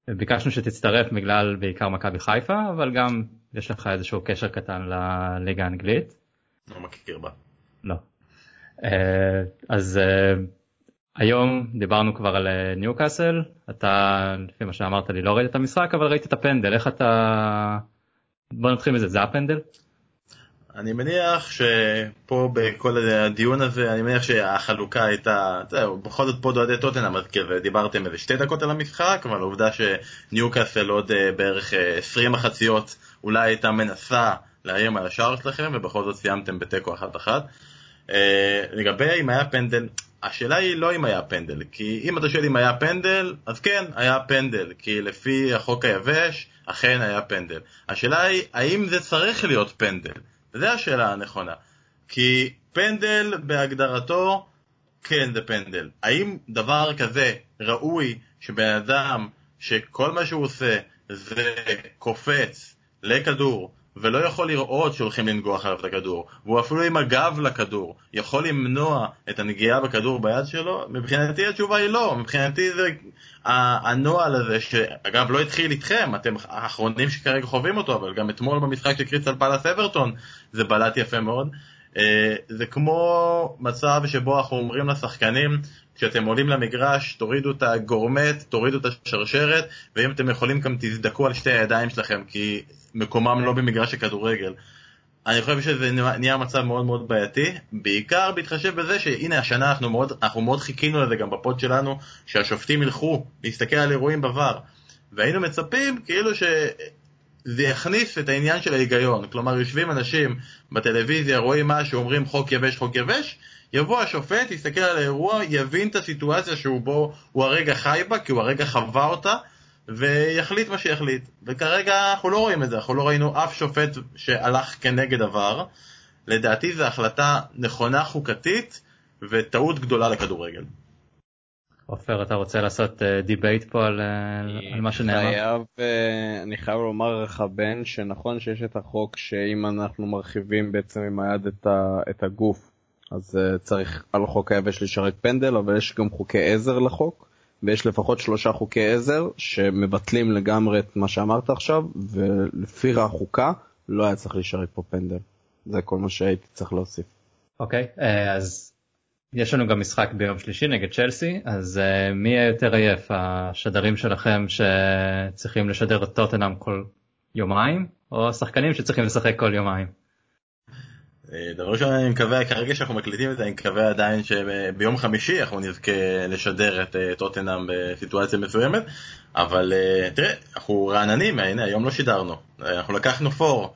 וביקשנו שתצטרף בגלל בעיקר מכבי חיפה, אבל גם יש לך איזשהו קשר קטן לליגה האנגלית. לא מכיר בה. לא. אה, אז היום דיברנו כבר על ניוקאסל, אתה לפי מה שאמרת לי לא ראית את המשחק אבל ראית את הפנדל, איך אתה... בוא נתחיל מזה, זה הפנדל? אני מניח שפה בכל הדיון הזה, אני מניח שהחלוקה הייתה, זהו, בכל זאת פה דועדי טוטנאם, אז כאילו דיברתם איזה שתי דקות על המשחק, אבל העובדה שניוקאסל עוד אה, בערך 20 אה, מחציות אולי הייתה מנסה לאיים על השער שלכם, ובכל זאת סיימתם בתיקו אחת אחת. אה, לגבי אם היה פנדל, השאלה היא לא אם היה פנדל, כי אם אתה שואל אם היה פנדל, אז כן, היה פנדל, כי לפי החוק היבש, אכן היה פנדל. השאלה היא, האם זה צריך להיות פנדל? זו השאלה הנכונה. כי פנדל בהגדרתו, כן זה פנדל. האם דבר כזה ראוי שבן אדם שכל מה שהוא עושה זה קופץ לכדור ולא יכול לראות שהולכים לנגוח עליו את הכדור, והוא אפילו עם הגב לכדור יכול למנוע את הנגיעה בכדור ביד שלו, מבחינתי התשובה היא לא, מבחינתי זה הנוהל הזה, שאגב לא התחיל איתכם, אתם האחרונים שכרגע חווים אותו, אבל גם אתמול במשחק של קריסטל פלאס אברטון זה בלט יפה מאוד, זה כמו מצב שבו אנחנו אומרים לשחקנים, כשאתם עולים למגרש, תורידו את הגורמט, תורידו את השרשרת, ואם אתם יכולים גם תזדקו על שתי הידיים שלכם, כי מקומם לא במגרש הכדורגל. אני חושב שזה נהיה מצב מאוד מאוד בעייתי, בעיקר בהתחשב בזה שהנה השנה אנחנו מאוד, אנחנו מאוד חיכינו לזה גם בפוד שלנו, שהשופטים ילכו להסתכל על אירועים בVAR, והיינו מצפים כאילו שזה יכניס את העניין של ההיגיון, כלומר יושבים אנשים בטלוויזיה, רואים משהו, אומרים חוק יבש, חוק יבש, יבוא השופט, יסתכל על האירוע, יבין את הסיטואציה שהוא בו, הוא הרגע חי בה, כי הוא הרגע חווה אותה, ויחליט מה שיחליט. וכרגע אנחנו לא רואים את זה, אנחנו לא ראינו אף שופט שהלך כנגד ה VAR. לדעתי זו החלטה נכונה חוקתית וטעות גדולה לכדורגל. עופר, אתה רוצה לעשות debate אה, פה על, אה, על מה שנאמר? חייב, אה, אני חייב לומר לך בן שנכון שיש את החוק שאם אנחנו מרחיבים בעצם עם היד את, ה, את הגוף אז צריך על חוק היבש לשרת פנדל אבל יש גם חוקי עזר לחוק ויש לפחות שלושה חוקי עזר שמבטלים לגמרי את מה שאמרת עכשיו, ולפי החוקה לא היה צריך להישאר פה פנדל. זה כל מה שהייתי צריך להוסיף. אוקיי, okay, אה, אז יש לנו גם משחק ביום שלישי נגד צ'לסי, אז אה, מי יהיה יותר עייף, השדרים שלכם שצריכים לשדר את טוטנאם כל יומיים, או השחקנים שצריכים לשחק כל יומיים? אה, דבר ראשון אני מקווה, כרגע שאנחנו מקליטים את זה, אני מקווה עדיין שביום חמישי אנחנו נזכה לשדר את אה, טוטנאם בסיטואציה מסוימת, אבל אה, תראה, אנחנו רעננים, הנה היום לא שידרנו, אנחנו לקחנו פור,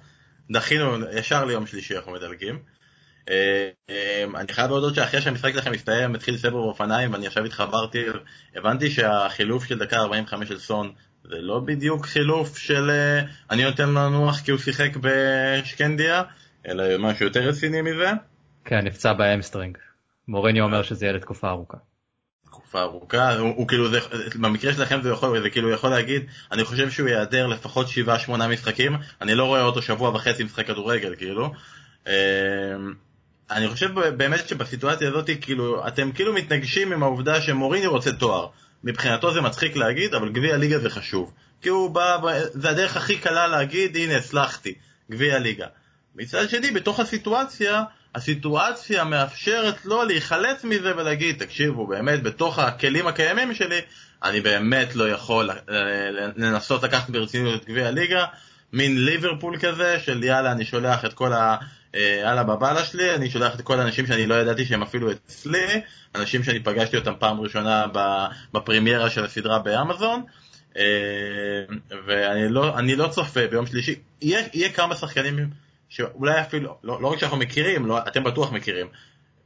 דחינו ישר ליום שלישי אנחנו מדלגים. אני חייב להודות שאחרי שהמשחק שלכם הסתיים, התחיל סבב אופניים ואני עכשיו התחברתי, הבנתי שהחילוף של דקה 45 של סון זה לא בדיוק חילוף של אני נותן לו לנוח כי הוא שיחק בשקנדיה, אלא משהו יותר רציני מזה. כן, נפצע ב hamstring. מוריניו אומר שזה יהיה לתקופה ארוכה. תקופה ארוכה, הוא, הוא כאילו, זה, במקרה שלכם זה יכול, זה כאילו יכול להגיד, אני חושב שהוא ייעדר לפחות 7-8 משחקים, אני לא רואה אותו שבוע וחצי משחק כדורגל, כאילו. אני חושב באמת שבסיטואציה הזאת, כאילו, אתם כאילו מתנגשים עם העובדה שמוריניו רוצה תואר. מבחינתו זה מצחיק להגיד, אבל גביע ליגה זה חשוב. כי הוא בא, זה הדרך הכי קלה להגיד, הנה, הצלחתי, גביע ליגה. מצד שני, בתוך הסיטואציה, הסיטואציה מאפשרת לו להיחלץ מזה ולהגיד, תקשיבו, באמת, בתוך הכלים הקיימים שלי, אני באמת לא יכול לנסות לקחת ברצינות את גביע הליגה, מין ליברפול כזה, של יאללה, אני שולח את כל ה... יאללה בבאללה שלי, אני שולח את כל האנשים שאני לא ידעתי שהם אפילו אצלי, אנשים שאני פגשתי אותם פעם ראשונה בפרימיירה של הסדרה באמזון, ואני לא, לא צופה ביום שלישי, יהיה, יהיה כמה שחקנים שאולי אפילו, לא, לא רק שאנחנו מכירים, לא, אתם בטוח מכירים,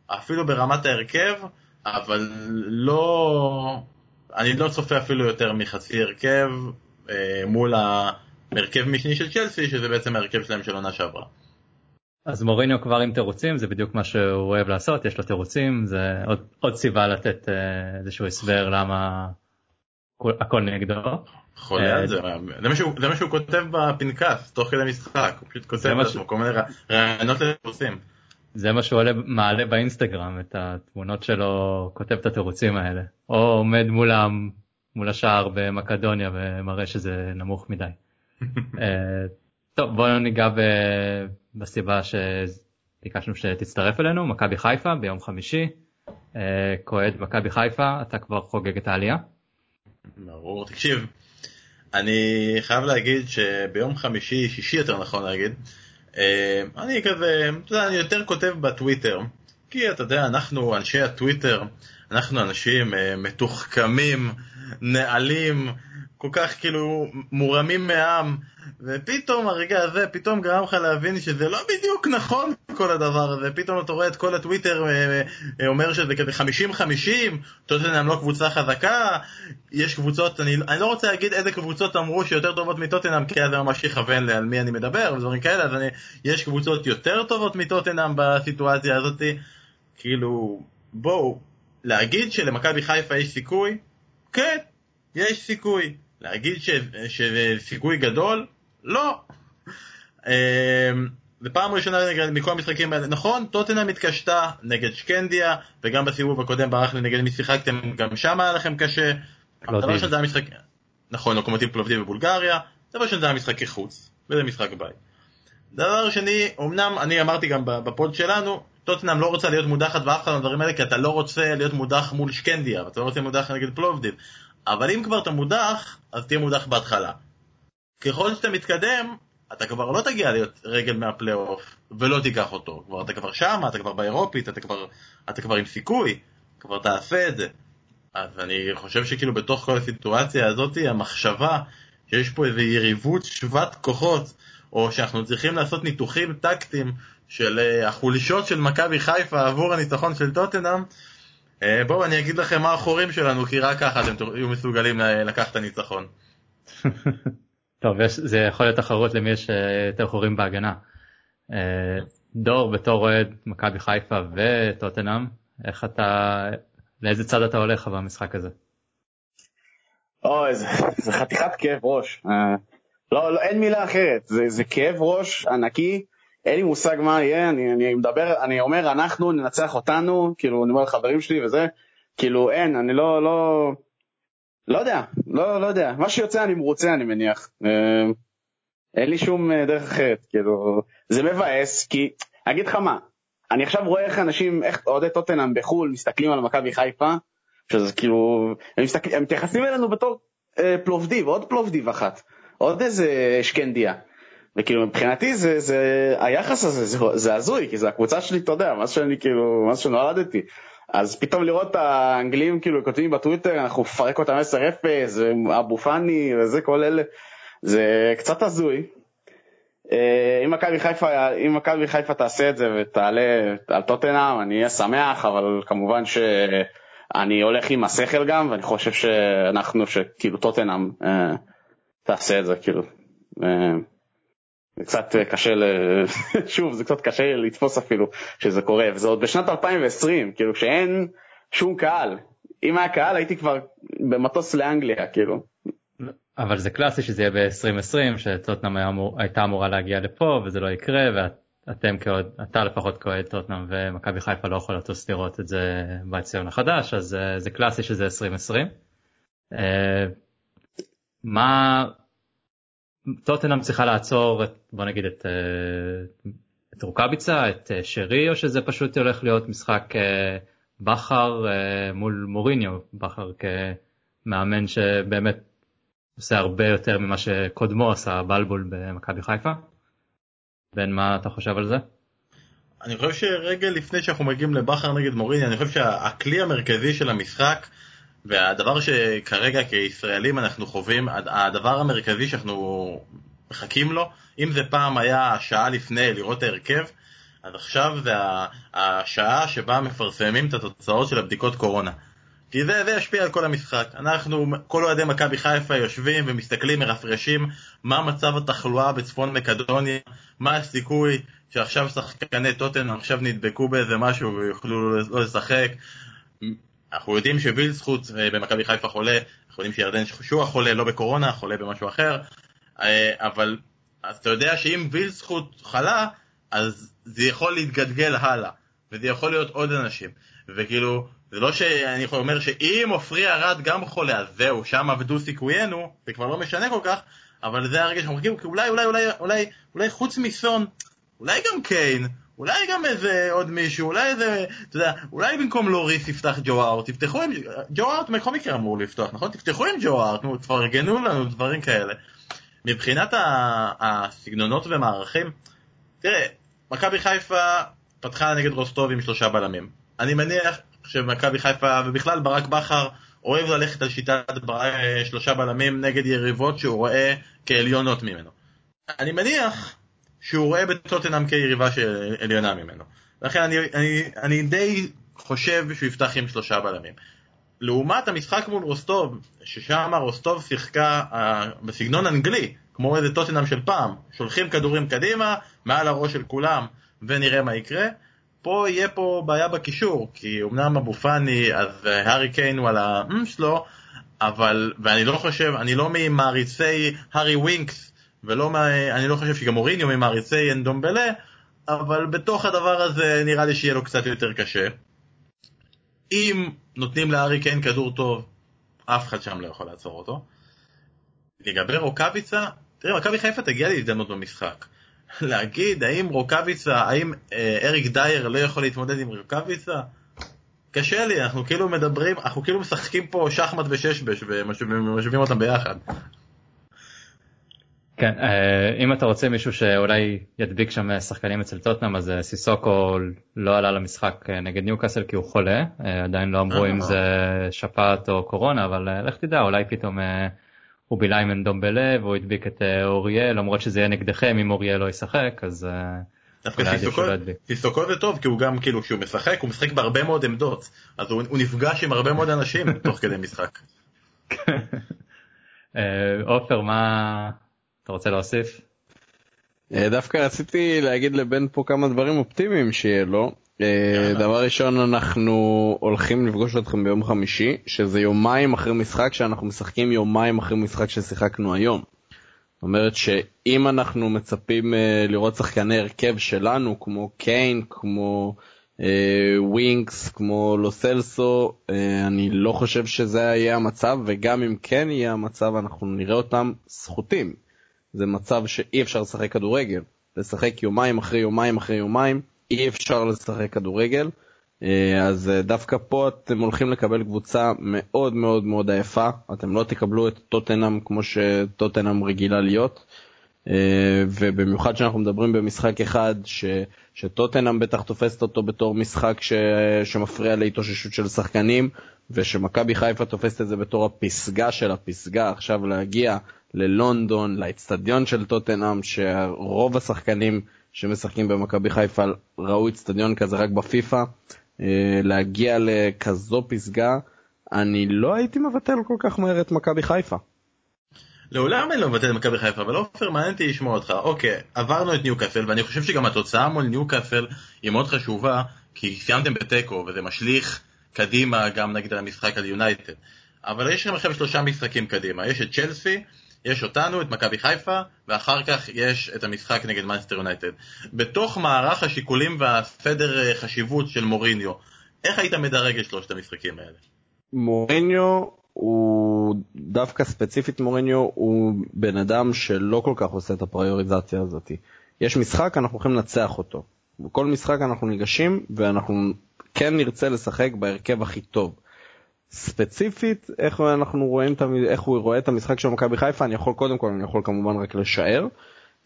אפילו ברמת ההרכב, אבל לא, אני לא צופה אפילו יותר מחצי הרכב אה, מול ההרכב משני של צ'לסי, שזה בעצם ההרכב שלהם של עונה שעברה. אז מוריניו כבר עם תירוצים, זה בדיוק מה שהוא אוהב לעשות, יש לו תירוצים, זה עוד, עוד סיבה לתת אה, איזשהו הסבר למה הכל נגדו. חולה על אה, זה, זה מה שהוא כותב בפנקס, תוך כדי משחק, הוא פשוט כותב לעצמו כל מיני רעיונות לטיפוסים. זה מה שהוא מעלה באינסטגרם, את התמונות שלו, כותב את התירוצים האלה. או עומד מול, ה, מול השער במקדוניה ומראה שזה נמוך מדי. אה, טוב, בואו ניגע ב- בסיבה שביקשנו שתצטרף אלינו, מכבי חיפה ביום חמישי. אה, כועד מכבי חיפה, אתה כבר חוגג את העלייה? ברור, תקשיב, אני חייב להגיד שביום חמישי, שישי יותר נכון להגיד, אה, אני כזה, אתה יודע, אני יותר כותב בטוויטר, כי אתה יודע, אנחנו אנשי הטוויטר, אנחנו אנשים אה, מתוחכמים, נעלים, כל כך כאילו מורמים מעם, ופתאום הרגע הזה פתאום גרם לך להבין שזה לא בדיוק נכון כל הדבר הזה, פתאום אתה רואה את כל הטוויטר אה, אה, אומר שזה כזה 50-50, טוטנאם לא קבוצה חזקה, יש קבוצות, אני, אני לא רוצה להגיד איזה קבוצות אמרו שיותר טובות מטוטנאם, כי אז זה ממש יכוון לי על מי אני מדבר ודברים כאלה, אז אני, יש קבוצות יותר טובות מטוטנאם בסיטואציה הזאת, כאילו, בואו, להגיד שלמכבי חיפה יש סיכוי? כן, יש סיכוי. להגיד ש- שזה סיכוי גדול? לא. אמ, זה פעם ראשונה מכל המשחקים האלה, נכון, טוטנאם התקשתה נגד שקנדיה, וגם בסיבוב הקודם ברח לי נגד מי שיחקתם, גם שם היה לכם קשה. אבל דבר ראשון זה היה משחק, נכון, לוקומטיב פלובדיב בבולגריה, דבר ראשון זה היה משחקי חוץ, וזה משחק בית. דבר שני, אמנם אני אמרתי גם בפוד שלנו, טוטנאם לא רוצה להיות מודחת ואף אחד מהדברים האלה, כי אתה לא רוצה להיות מודח מול שקנדיה, ואתה לא רוצה להיות מודח נגד פלובדיב. אבל אם כבר אתה מודח, אז תהיה מודח בהתחלה. ככל שאתה מתקדם, אתה כבר לא תגיע להיות רגל מהפלייאוף, ולא תיקח אותו. כבר אתה כבר שם, אתה כבר באירופית, אתה כבר, אתה כבר עם סיכוי, כבר תעשה את זה. אז אני חושב שכאילו בתוך כל הסיטואציה הזאת, המחשבה שיש פה איזו יריבות שוות כוחות, או שאנחנו צריכים לעשות ניתוחים טקטיים של אה, החולשות של מכבי חיפה עבור הניצחון של טוטנאם, בואו אני אגיד לכם מה החורים שלנו, כי רק ככה אתם תהיו מסוגלים ל- לקחת את הניצחון. טוב, יש, זה יכול להיות תחרות למי יש אה, יותר חורים בהגנה. אה, דור, בתור אוהד מכבי חיפה וטוטנאם, איך אתה, לאיזה צד אתה הולך במשחק הזה? אוי, זה, זה חתיכת כאב ראש. אה, לא, לא, אין מילה אחרת. זה, זה כאב ראש ענקי. אין לי מושג מה יהיה, אני, אני מדבר, אני אומר אנחנו ננצח אותנו, כאילו אני אומר לחברים שלי וזה, כאילו אין, אני לא, לא, לא יודע, לא, לא יודע, מה שיוצא אני מרוצה אני מניח, אה, אין לי שום אה, דרך אחרת, כאילו, זה מבאס, כי, אגיד לך מה, אני עכשיו רואה איך אנשים, איך אוהדי טוטנאם בחו"ל מסתכלים על מכבי חיפה, שזה כאילו, הם מתייחסים אלינו בתור אה, פלובדיב, עוד פלובדיב אחת, עוד איזה שקנדיה. וכאילו מבחינתי זה, זה היחס הזה זה, זה הזוי כי זה הקבוצה שלי אתה יודע מאז שאני כאילו מאז שנולדתי אז פתאום לראות את האנגלים כאילו כותבים בטוויטר אנחנו נפרק אותם 10-0 אבו פאני וזה כל אלה זה קצת הזוי. אה, אם מכבי חיפה אם מכבי חיפה תעשה את זה ותעלה על טוטנאם אני אהיה שמח אבל כמובן שאני הולך עם השכל גם ואני חושב שאנחנו שכאילו טוטנאם אה, תעשה את זה כאילו. אה, זה קצת קשה, ל... שוב, זה קצת קשה לתפוס אפילו שזה קורה, וזה עוד בשנת 2020, כאילו שאין שום קהל. אם היה קהל הייתי כבר במטוס לאנגליה, כאילו. אבל זה קלאסי שזה יהיה ב-2020, שטוטנאם אמור, הייתה אמורה להגיע לפה וזה לא יקרה, ואתם כאוהד, אתה לפחות כאוהד טוטנאם ומכבי חיפה לא יכול לטוס לראות את זה באציון החדש, אז אה, זה קלאסי שזה 2020. אה, מה טוטנאם צריכה לעצור את בוא נגיד את, אה, את רוקאביצה את אה, שרי או שזה פשוט הולך להיות משחק אה, בכר מול מוריניו בכר כמאמן שבאמת עושה הרבה יותר ממה שקודמו עשה בלבול במכבי חיפה. בן מה אתה חושב על זה? אני חושב שרגע לפני שאנחנו מגיעים לבכר נגד מוריניו אני חושב שהכלי המרכזי של המשחק והדבר שכרגע כישראלים אנחנו חווים, הדבר המרכזי שאנחנו מחכים לו, אם זה פעם היה השעה לפני לראות ההרכב, אז עכשיו זה השעה שבה מפרסמים את התוצאות של הבדיקות קורונה. כי זה, זה ישפיע על כל המשחק. אנחנו, כל אוהדי מכבי חיפה יושבים ומסתכלים, מרפרשים מה מצב התחלואה בצפון מקדוניה, מה הסיכוי שעכשיו שחקני טוטן עכשיו נדבקו באיזה משהו ויוכלו לא לשחק, אנחנו יודעים שווילסחוט אה, במכבי חיפה חולה, אנחנו יודעים שירדן שועה חולה, לא בקורונה, חולה במשהו אחר, אה, אבל אז אתה יודע שאם וילסחוט חלה, אז זה יכול להתגלגל הלאה, וזה יכול להיות עוד אנשים, וכאילו, זה לא שאני אומר שאם עופרי ארד גם חולה, אז זהו, שם עבדו סיכויינו, זה כבר לא משנה כל כך, אבל זה הרגע שאנחנו מחכים, כי אולי, אולי, אולי, אולי, אולי חוץ מסון, אולי גם קיין, אולי גם איזה עוד מישהו, אולי איזה, אתה יודע, אולי במקום לוריס יפתח ג'ו ארט, תפתחו עם, ג'ו ארט בכל מקרה אמור לפתוח, נכון? תפתחו עם ג'ו ארט, נו, תפרגנו לנו דברים כאלה. מבחינת הסגנונות ומערכים, תראה, מכבי חיפה פתחה נגד רוסטוב עם שלושה בלמים. אני מניח שמכבי חיפה, ובכלל ברק בכר, אוהב ללכת על שיטת שלושה בלמים נגד יריבות שהוא רואה כעליונות ממנו. אני מניח שהוא רואה בטוטנאם כיריבה עליונה ממנו. לכן אני, אני, אני די חושב שהוא יפתח עם שלושה בלמים. לעומת המשחק מול רוסטוב, ששם רוסטוב שיחקה uh, בסגנון אנגלי, כמו איזה טוטנאם של פעם, שולחים כדורים קדימה, מעל הראש של כולם, ונראה מה יקרה. פה יהיה פה בעיה בקישור, כי אמנם אבו פאני, אז אה, הארי קיין הוא על האם שלו, אבל, ואני לא חושב, אני לא ממעריצי הארי ווינקס, ולא, מה, אני לא חושב שגם מוריניו ממעריצי אנדומבלה, אבל בתוך הדבר הזה נראה לי שיהיה לו קצת יותר קשה. אם נותנים להארי קיין כדור טוב, אף אחד שם לא יכול לעצור אותו. לגבי רוקאביצה, תראה, מכבי חיפה תגיע להזדמנות במשחק. להגיד האם רוקאביצה, האם אה, אריק דייר לא יכול להתמודד עם רוקאביצה? קשה לי, אנחנו כאילו מדברים, אנחנו כאילו משחקים פה שחמט וששבש ומשווים אותם ביחד. כן, אה, אם אתה רוצה מישהו שאולי ידביק שם שחקנים אצל טוטנאם אז אה, סיסוקו לא עלה למשחק אה, נגד ניוקאסל כי הוא חולה, עדיין לא אמרו אם זה שפעת או קורונה אבל לך תדע אולי פתאום הוא בילה עם אנדומבלה והוא הדביק את אוריאל למרות שזה יהיה נגדכם אם אוריאל לא ישחק אז דווקא סיסוקו זה טוב כי הוא גם כאילו כשהוא משחק הוא משחק בהרבה מאוד עמדות. אז הוא, הוא נפגש עם הרבה מאוד אנשים תוך כדי משחק. עופר מה אתה רוצה להוסיף? אה, דווקא רציתי להגיד לבן פה כמה דברים אופטימיים שיהיה לו. אה, דבר ראשון אנחנו הולכים לפגוש אתכם ביום חמישי שזה יומיים אחרי משחק שאנחנו משחקים יומיים אחרי משחק ששיחקנו היום. זאת אומרת שאם אנחנו מצפים אה, לראות שחקני הרכב שלנו כמו קיין כמו ווינקס כמו לוסלסו אני לא חושב שזה יהיה המצב וגם אם כן יהיה המצב אנחנו נראה אותם סחוטים. זה מצב שאי אפשר לשחק כדורגל. לשחק יומיים אחרי יומיים אחרי יומיים, אי אפשר לשחק כדורגל. אה, אז אה, דווקא פה אתם הולכים לקבל קבוצה מאוד מאוד מאוד עייפה, אתם לא תקבלו את טוטנאם כמו שטוטנאם רגילה להיות. אה, ובמיוחד שאנחנו מדברים במשחק אחד ש, שטוטנאם בטח תופסת אותו בתור משחק ש, שמפריע להתאוששות של שחקנים ושמכבי חיפה תופסת את זה בתור הפסגה של הפסגה עכשיו להגיע ללונדון, לאצטדיון של טוטנאם, שרוב השחקנים שמשחקים במכבי חיפה ראו אצטדיון כזה רק בפיפא, אה, להגיע לכזו פסגה, אני לא הייתי מבטל כל כך מהר את מכבי חיפה. לעולם אני לא מבטל את מכבי חיפה, אבל עופר מעניין אותי לשמוע אותך. אוקיי, עברנו את ניוקאסל, ואני חושב שגם התוצאה מול ניוקאסל היא מאוד חשובה, כי סיימתם בתיקו, וזה משליך קדימה גם נגיד על המשחק על יונייטד. אבל יש לכם עכשיו שלושה משחקים קדימה, יש את צ'לסי, יש אותנו, את מכבי חיפה, ואחר כך יש את המשחק נגד מנסטר יונייטד. בתוך מערך השיקולים והסדר אה, חשיבות של מוריניו, איך היית מדרג את שלושת המשחקים האלה? מוריניו הוא דווקא ספציפית מוריניו הוא בן אדם שלא כל כך עושה את הפריוריזציה הזאת. יש משחק אנחנו הולכים לנצח אותו. בכל משחק אנחנו ניגשים ואנחנו כן נרצה לשחק בהרכב הכי טוב. ספציפית איך אנחנו רואים איך הוא רואה את המשחק של מכבי חיפה אני יכול קודם כל אני יכול כמובן רק לשער.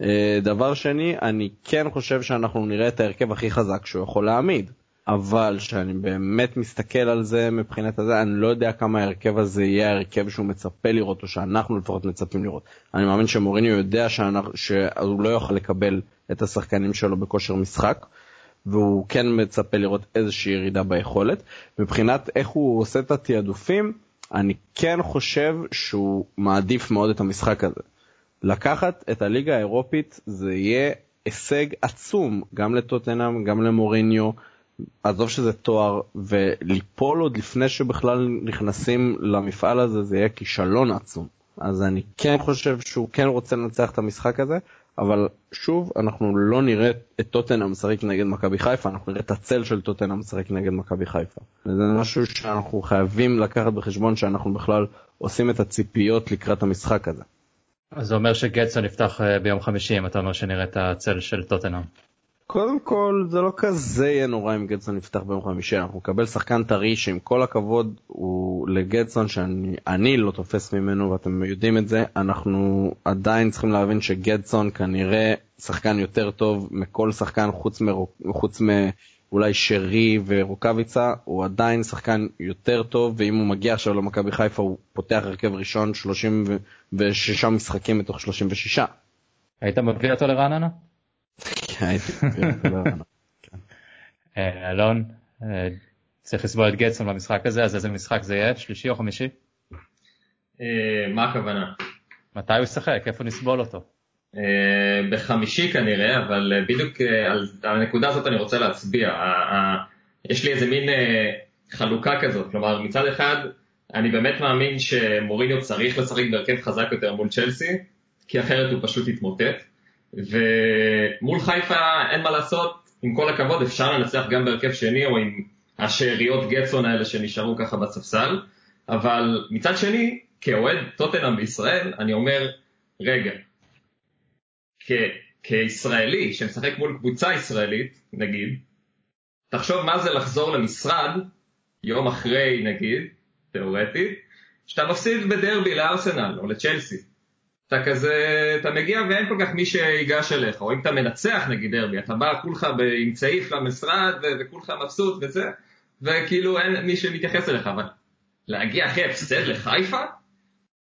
אה, דבר שני אני כן חושב שאנחנו נראה את ההרכב הכי חזק שהוא יכול להעמיד. אבל שאני באמת מסתכל על זה מבחינת הזה אני לא יודע כמה ההרכב הזה יהיה ההרכב שהוא מצפה לראות או שאנחנו לפחות מצפים לראות. אני מאמין שמוריניו יודע שאנחנו, שהוא לא יוכל לקבל את השחקנים שלו בכושר משחק. והוא כן מצפה לראות איזושהי ירידה ביכולת. מבחינת איך הוא עושה את התעדופים, אני כן חושב שהוא מעדיף מאוד את המשחק הזה. לקחת את הליגה האירופית זה יהיה הישג עצום גם לטוטנאם גם למוריניו. עזוב שזה תואר וליפול עוד לפני שבכלל נכנסים למפעל הזה זה יהיה כישלון עצום. אז אני כן חושב שהוא כן רוצה לנצח את המשחק הזה, אבל שוב אנחנו לא נראה את טוטנאם משחק נגד מכבי חיפה אנחנו נראה את הצל של טוטנאם משחק נגד מכבי חיפה. זה משהו שאנחנו חייבים לקחת בחשבון שאנחנו בכלל עושים את הציפיות לקראת המשחק הזה. אז זה אומר שגטסון יפתח אה, ביום חמישי אם אתה אומר שנראה את הצל של טוטנאם. קודם כל זה לא כזה יהיה נורא אם גדסון יפתח ביום חמישי אנחנו נקבל שחקן טרי שעם כל הכבוד הוא לגדסון שאני לא תופס ממנו ואתם יודעים את זה אנחנו עדיין צריכים להבין שגדסון כנראה שחקן יותר טוב מכל שחקן חוץ, מרוק, חוץ מאולי שרי ורוקאביצה הוא עדיין שחקן יותר טוב ואם הוא מגיע עכשיו למכבי חיפה הוא פותח הרכב ראשון 36 משחקים מתוך 36. היית מביא אותו לרעננה? לא כן. אה, אלון, אה, צריך לסבול את גטסון במשחק הזה, אז איזה משחק זה יהיה? שלישי או חמישי? אה, מה הכוונה? מתי הוא ישחק? איפה נסבול אותו? בחמישי כנראה, אבל בדיוק על הנקודה הזאת אני רוצה להצביע. יש לי איזה מין חלוקה כזאת, כלומר מצד אחד אני באמת מאמין שמוריניו צריך לשחק בהרכב חזק יותר מול צ'לסי, כי אחרת הוא פשוט יתמוטט. ומול חיפה אין מה לעשות, עם כל הכבוד אפשר לנצח גם בהרכב שני או עם השאריות גטסון האלה שנשארו ככה בספסל, אבל מצד שני, כאוהד טוטנאם בישראל, אני אומר, רגע, כ- כישראלי שמשחק מול קבוצה ישראלית, נגיד, תחשוב מה זה לחזור למשרד יום אחרי, נגיד, תאורטית, שאתה מפסיד בדרבי לארסנל או לצ'לסי. אתה כזה, אתה מגיע ואין כל כך מי שיגש אליך, או אם אתה מנצח נגיד דרבי, אתה בא כולך עם צעיף למשרד וכולך מבסוט וזה, וכאילו אין מי שמתייחס אליך, אבל להגיע אחרי הפסד לחיפה,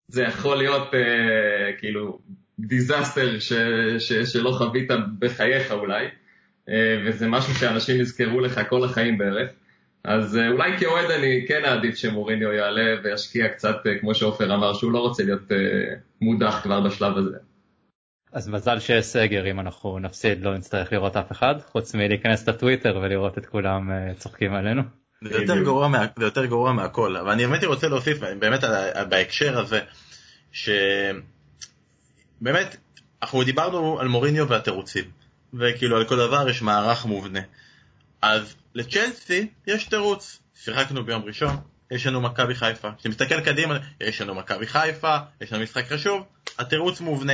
זה יכול להיות אה, כאילו דיזסטר ש, ש, שלא חווית בחייך אולי, אה, וזה משהו שאנשים יזכרו לך כל החיים בערך. אז אה, אולי כאוהד אני כן אעדיף שמוריניו יעלה וישקיע קצת, אה, כמו שעופר אמר, שהוא לא רוצה להיות אה, מודח כבר בשלב הזה. אז מזל שיש סגר, אם אנחנו נפסיד לא נצטרך לראות אף אחד, חוץ מלהיכנס לטוויטר ולראות את כולם צוחקים עלינו. זה יותר גרוע, מה, זה יותר גרוע מהכל, אבל אני באמת רוצה להוסיף באמת בהקשר הזה, שבאמת אנחנו דיברנו על מוריניו והתירוצים, וכאילו על כל דבר יש מערך מובנה. אז לצ'לסי יש תירוץ, שיחקנו ביום ראשון, יש לנו מכבי חיפה. כשאתה מסתכל קדימה, יש לנו מכבי חיפה, יש לנו משחק חשוב, התירוץ מובנה.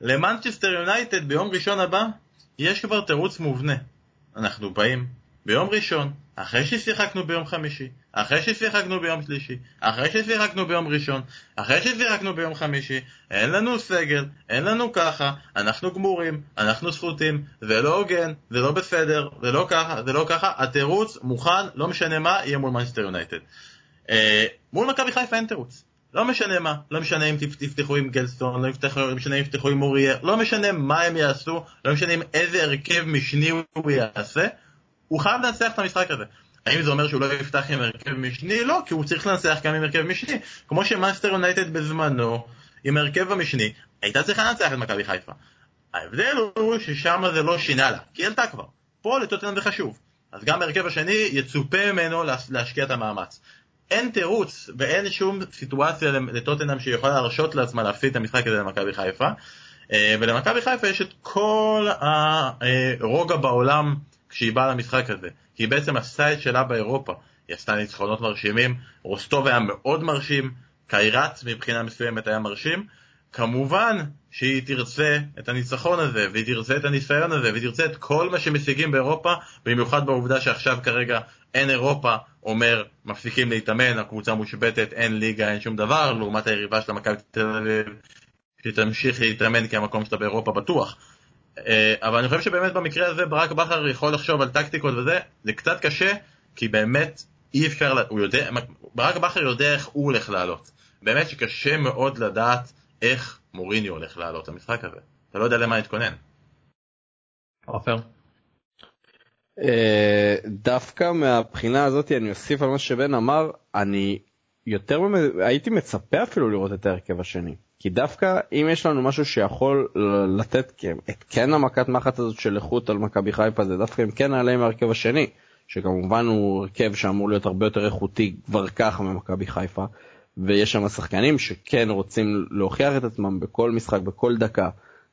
למנצ'סטר יונייטד ביום ראשון הבא, יש כבר תירוץ מובנה. אנחנו באים ביום ראשון, אחרי ששיחקנו ביום חמישי, אחרי ששיחקנו ביום שלישי, אחרי ששיחקנו ביום ראשון, אחרי ששיחקנו ביום חמישי, אין לנו סגל, אין לנו ככה, אנחנו גמורים, אנחנו זכותים, זה לא הוגן, זה לא בסדר, זה לא ככה, זה לא ככה, התירוץ מוכן, לא משנה מה, יהיה מול מנצ'סטר יונייטד. אה, מול מכבי חיפה אין תירוץ. לא משנה מה, לא משנה אם תפתחו עם גלסטון, לא, לא משנה אם תפתחו עם אוריאר, לא משנה מה הם יעשו, לא משנה עם איזה הרכב משני הוא יעשה, הוא חייב לנצח את המשחק הזה. האם זה אומר שהוא לא יפתח עם הרכב משני? לא, כי הוא צריך לנצח גם עם הרכב משני. כמו שמאסטר יונייטד בזמנו, עם הרכב המשני, הייתה צריכה לנצח את מכבי חיפה. ההבדל הוא ששם זה לא שינה לה, כי היא עלתה כבר. פה לטוטנאם זה חשוב. אז גם בהרכב השני יצופה ממנו להשקיע את המאמץ. אין תירוץ ואין שום סיטואציה לטוטנאם שיכולה להרשות לעצמה להפסיד את המשחק הזה למכבי חיפה. אה, ולמכבי חיפה יש את כל הרוגע בעולם כשהיא באה למשחק הזה, כי היא בעצם עשתה את שלה באירופה, היא עשתה ניצחונות מרשימים, רוסטוב היה מאוד מרשים, קיירת מבחינה מסוימת היה מרשים, כמובן שהיא תרצה את הניצחון הזה, והיא תרצה את הניסיון הזה, והיא תרצה את כל מה שמשיגים באירופה, במיוחד בעובדה שעכשיו כרגע אין אירופה, אומר מפסיקים להתאמן, הקבוצה מושבתת, אין ליגה, אין שום דבר, לעומת היריבה של המכבי תל אביב, שתמשיך להתאמן כי המקום שלה באירופה בטוח. אה, אבל אני חושב שבאמת במקרה הזה ברק בכר יכול לחשוב על טקטיקות וזה, זה קצת קשה, כי באמת אי אפשר, הוא יודע, ברק בכר יודע איך הוא הולך לעלות. באמת שקשה מאוד לדעת איך מוריניו הולך לעלות למשחק הזה. אתה לא יודע למה להתכונן. עופר? אה, דווקא מהבחינה הזאת אני אוסיף על מה שבן אמר, אני יותר הייתי מצפה אפילו לראות את ההרכב השני. כי דווקא אם יש לנו משהו שיכול לתת את כן המכת מחץ הזאת של איכות על מכבי חיפה זה דווקא אם כן נעלה עם ההרכב השני שכמובן הוא הרכב שאמור להיות הרבה יותר איכותי כבר ככה ממכבי חיפה ויש שם שחקנים שכן רוצים להוכיח את עצמם בכל משחק בכל דקה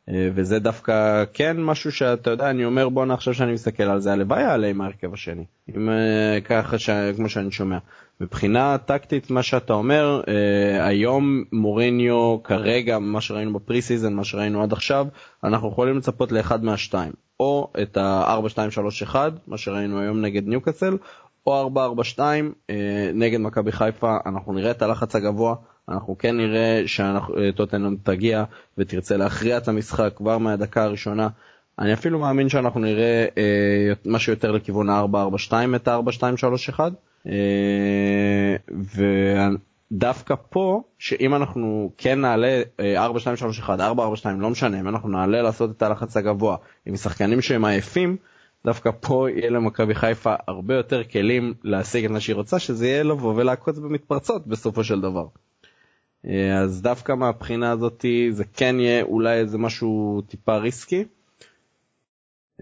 וזה דווקא כן משהו שאתה יודע, אני אומר בואנה עכשיו שאני מסתכל על זה, הלוואי יעלה עם ההרכב השני. אם אה, ככה ש... כמו שאני שומע. מבחינה טקטית מה שאתה אומר, אה, היום מוריניו כרגע, מה שראינו ב pre-season, מה שראינו עד עכשיו, אנחנו יכולים לצפות לאחד מהשתיים. או את ה-4-2-3-1, מה שראינו היום נגד ניוקאסל, או 4-4-2 נגד מכבי חיפה, אנחנו נראה את הלחץ הגבוה. אנחנו כן נראה שטוטנאם תגיע ותרצה להכריע את המשחק כבר מהדקה הראשונה. אני אפילו מאמין שאנחנו נראה אה, משהו יותר לכיוון ה-442 את ה-4231. אה, ודווקא פה, שאם אנחנו כן נעלה אה, 4231, 442, לא משנה, אם אנחנו נעלה לעשות את הלחץ הגבוה עם שחקנים שהם עייפים, דווקא פה יהיה למכבי חיפה הרבה יותר כלים להשיג את מה שהיא רוצה, שזה יהיה לבוא ולעקוץ במתפרצות בסופו של דבר. אה, אז דווקא מהבחינה הזאת זה כן יהיה אולי איזה משהו טיפה ריסקי.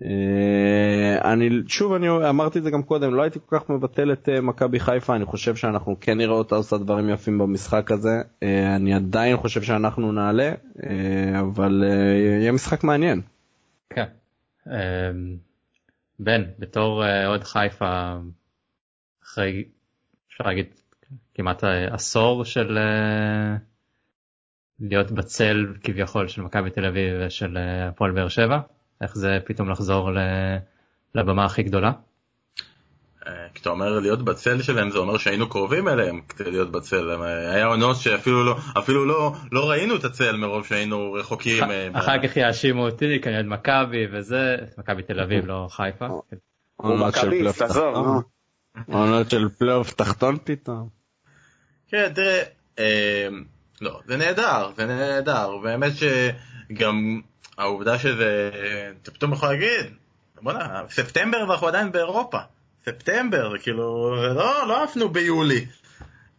אה, אני שוב אני אמרתי את זה גם קודם לא הייתי כל כך מבטל את אה, מכבי חיפה אני חושב שאנחנו כן נראה אותה עושה דברים יפים במשחק הזה אני עדיין חושב שאנחנו נעלה אבל יהיה משחק מעניין. כן. בן בתור אוהד חיפה אחרי אפשר להגיד כמעט עשור של אה, להיות בצל כביכול של מכבי תל אביב ושל אה, הפועל באר שבע איך זה פתאום לחזור לבמה הכי גדולה. אה, כשאתה אומר להיות בצל שלהם זה אומר שהיינו קרובים אליהם כדי להיות בצל היה עונות שאפילו לא אפילו לא לא ראינו את הצל מרוב שהיינו רחוקים. אחר כך יאשימו אותי כנראה מכבי וזה מכבי תל אביב לא חיפה. עונות של פלייאוף תחתון פתאום. כן, תראה, אה, לא, זה נהדר, זה נהדר, באמת שגם העובדה שזה, אתה פתאום יכול להגיד, בוא'נה, ספטמבר ואנחנו עדיין באירופה, ספטמבר, זה כאילו, לא, לא עפנו ביולי.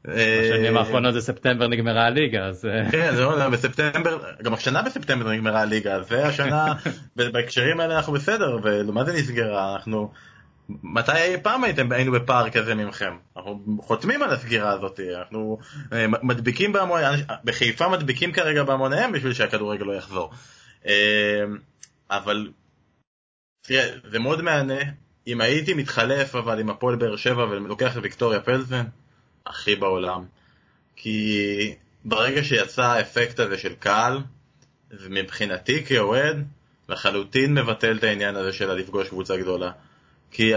בשנים האחרונות זה ספטמבר נגמרה הליגה אז כן זה לא בספטמבר גם השנה בספטמבר נגמרה הליגה והשנה בהקשרים האלה אנחנו בסדר ומה זה נסגרה? אנחנו מתי אי פעם הייתם היינו בפער כזה ממכם? אנחנו חותמים על הסגירה הזאת, אנחנו אה, מדביקים בהמוניהם, בחיפה מדביקים כרגע בהמוניהם בשביל שהכדורגל לא יחזור. אה, אבל תראה, זה מאוד מהנה, אם הייתי מתחלף אבל עם הפועל באר שבע ולוקח את ויקטוריה פלזן, הכי בעולם. כי ברגע שיצא האפקט הזה של קהל, זה מבחינתי כאוהד לחלוטין מבטל את העניין הזה של לפגוש קבוצה גדולה. כי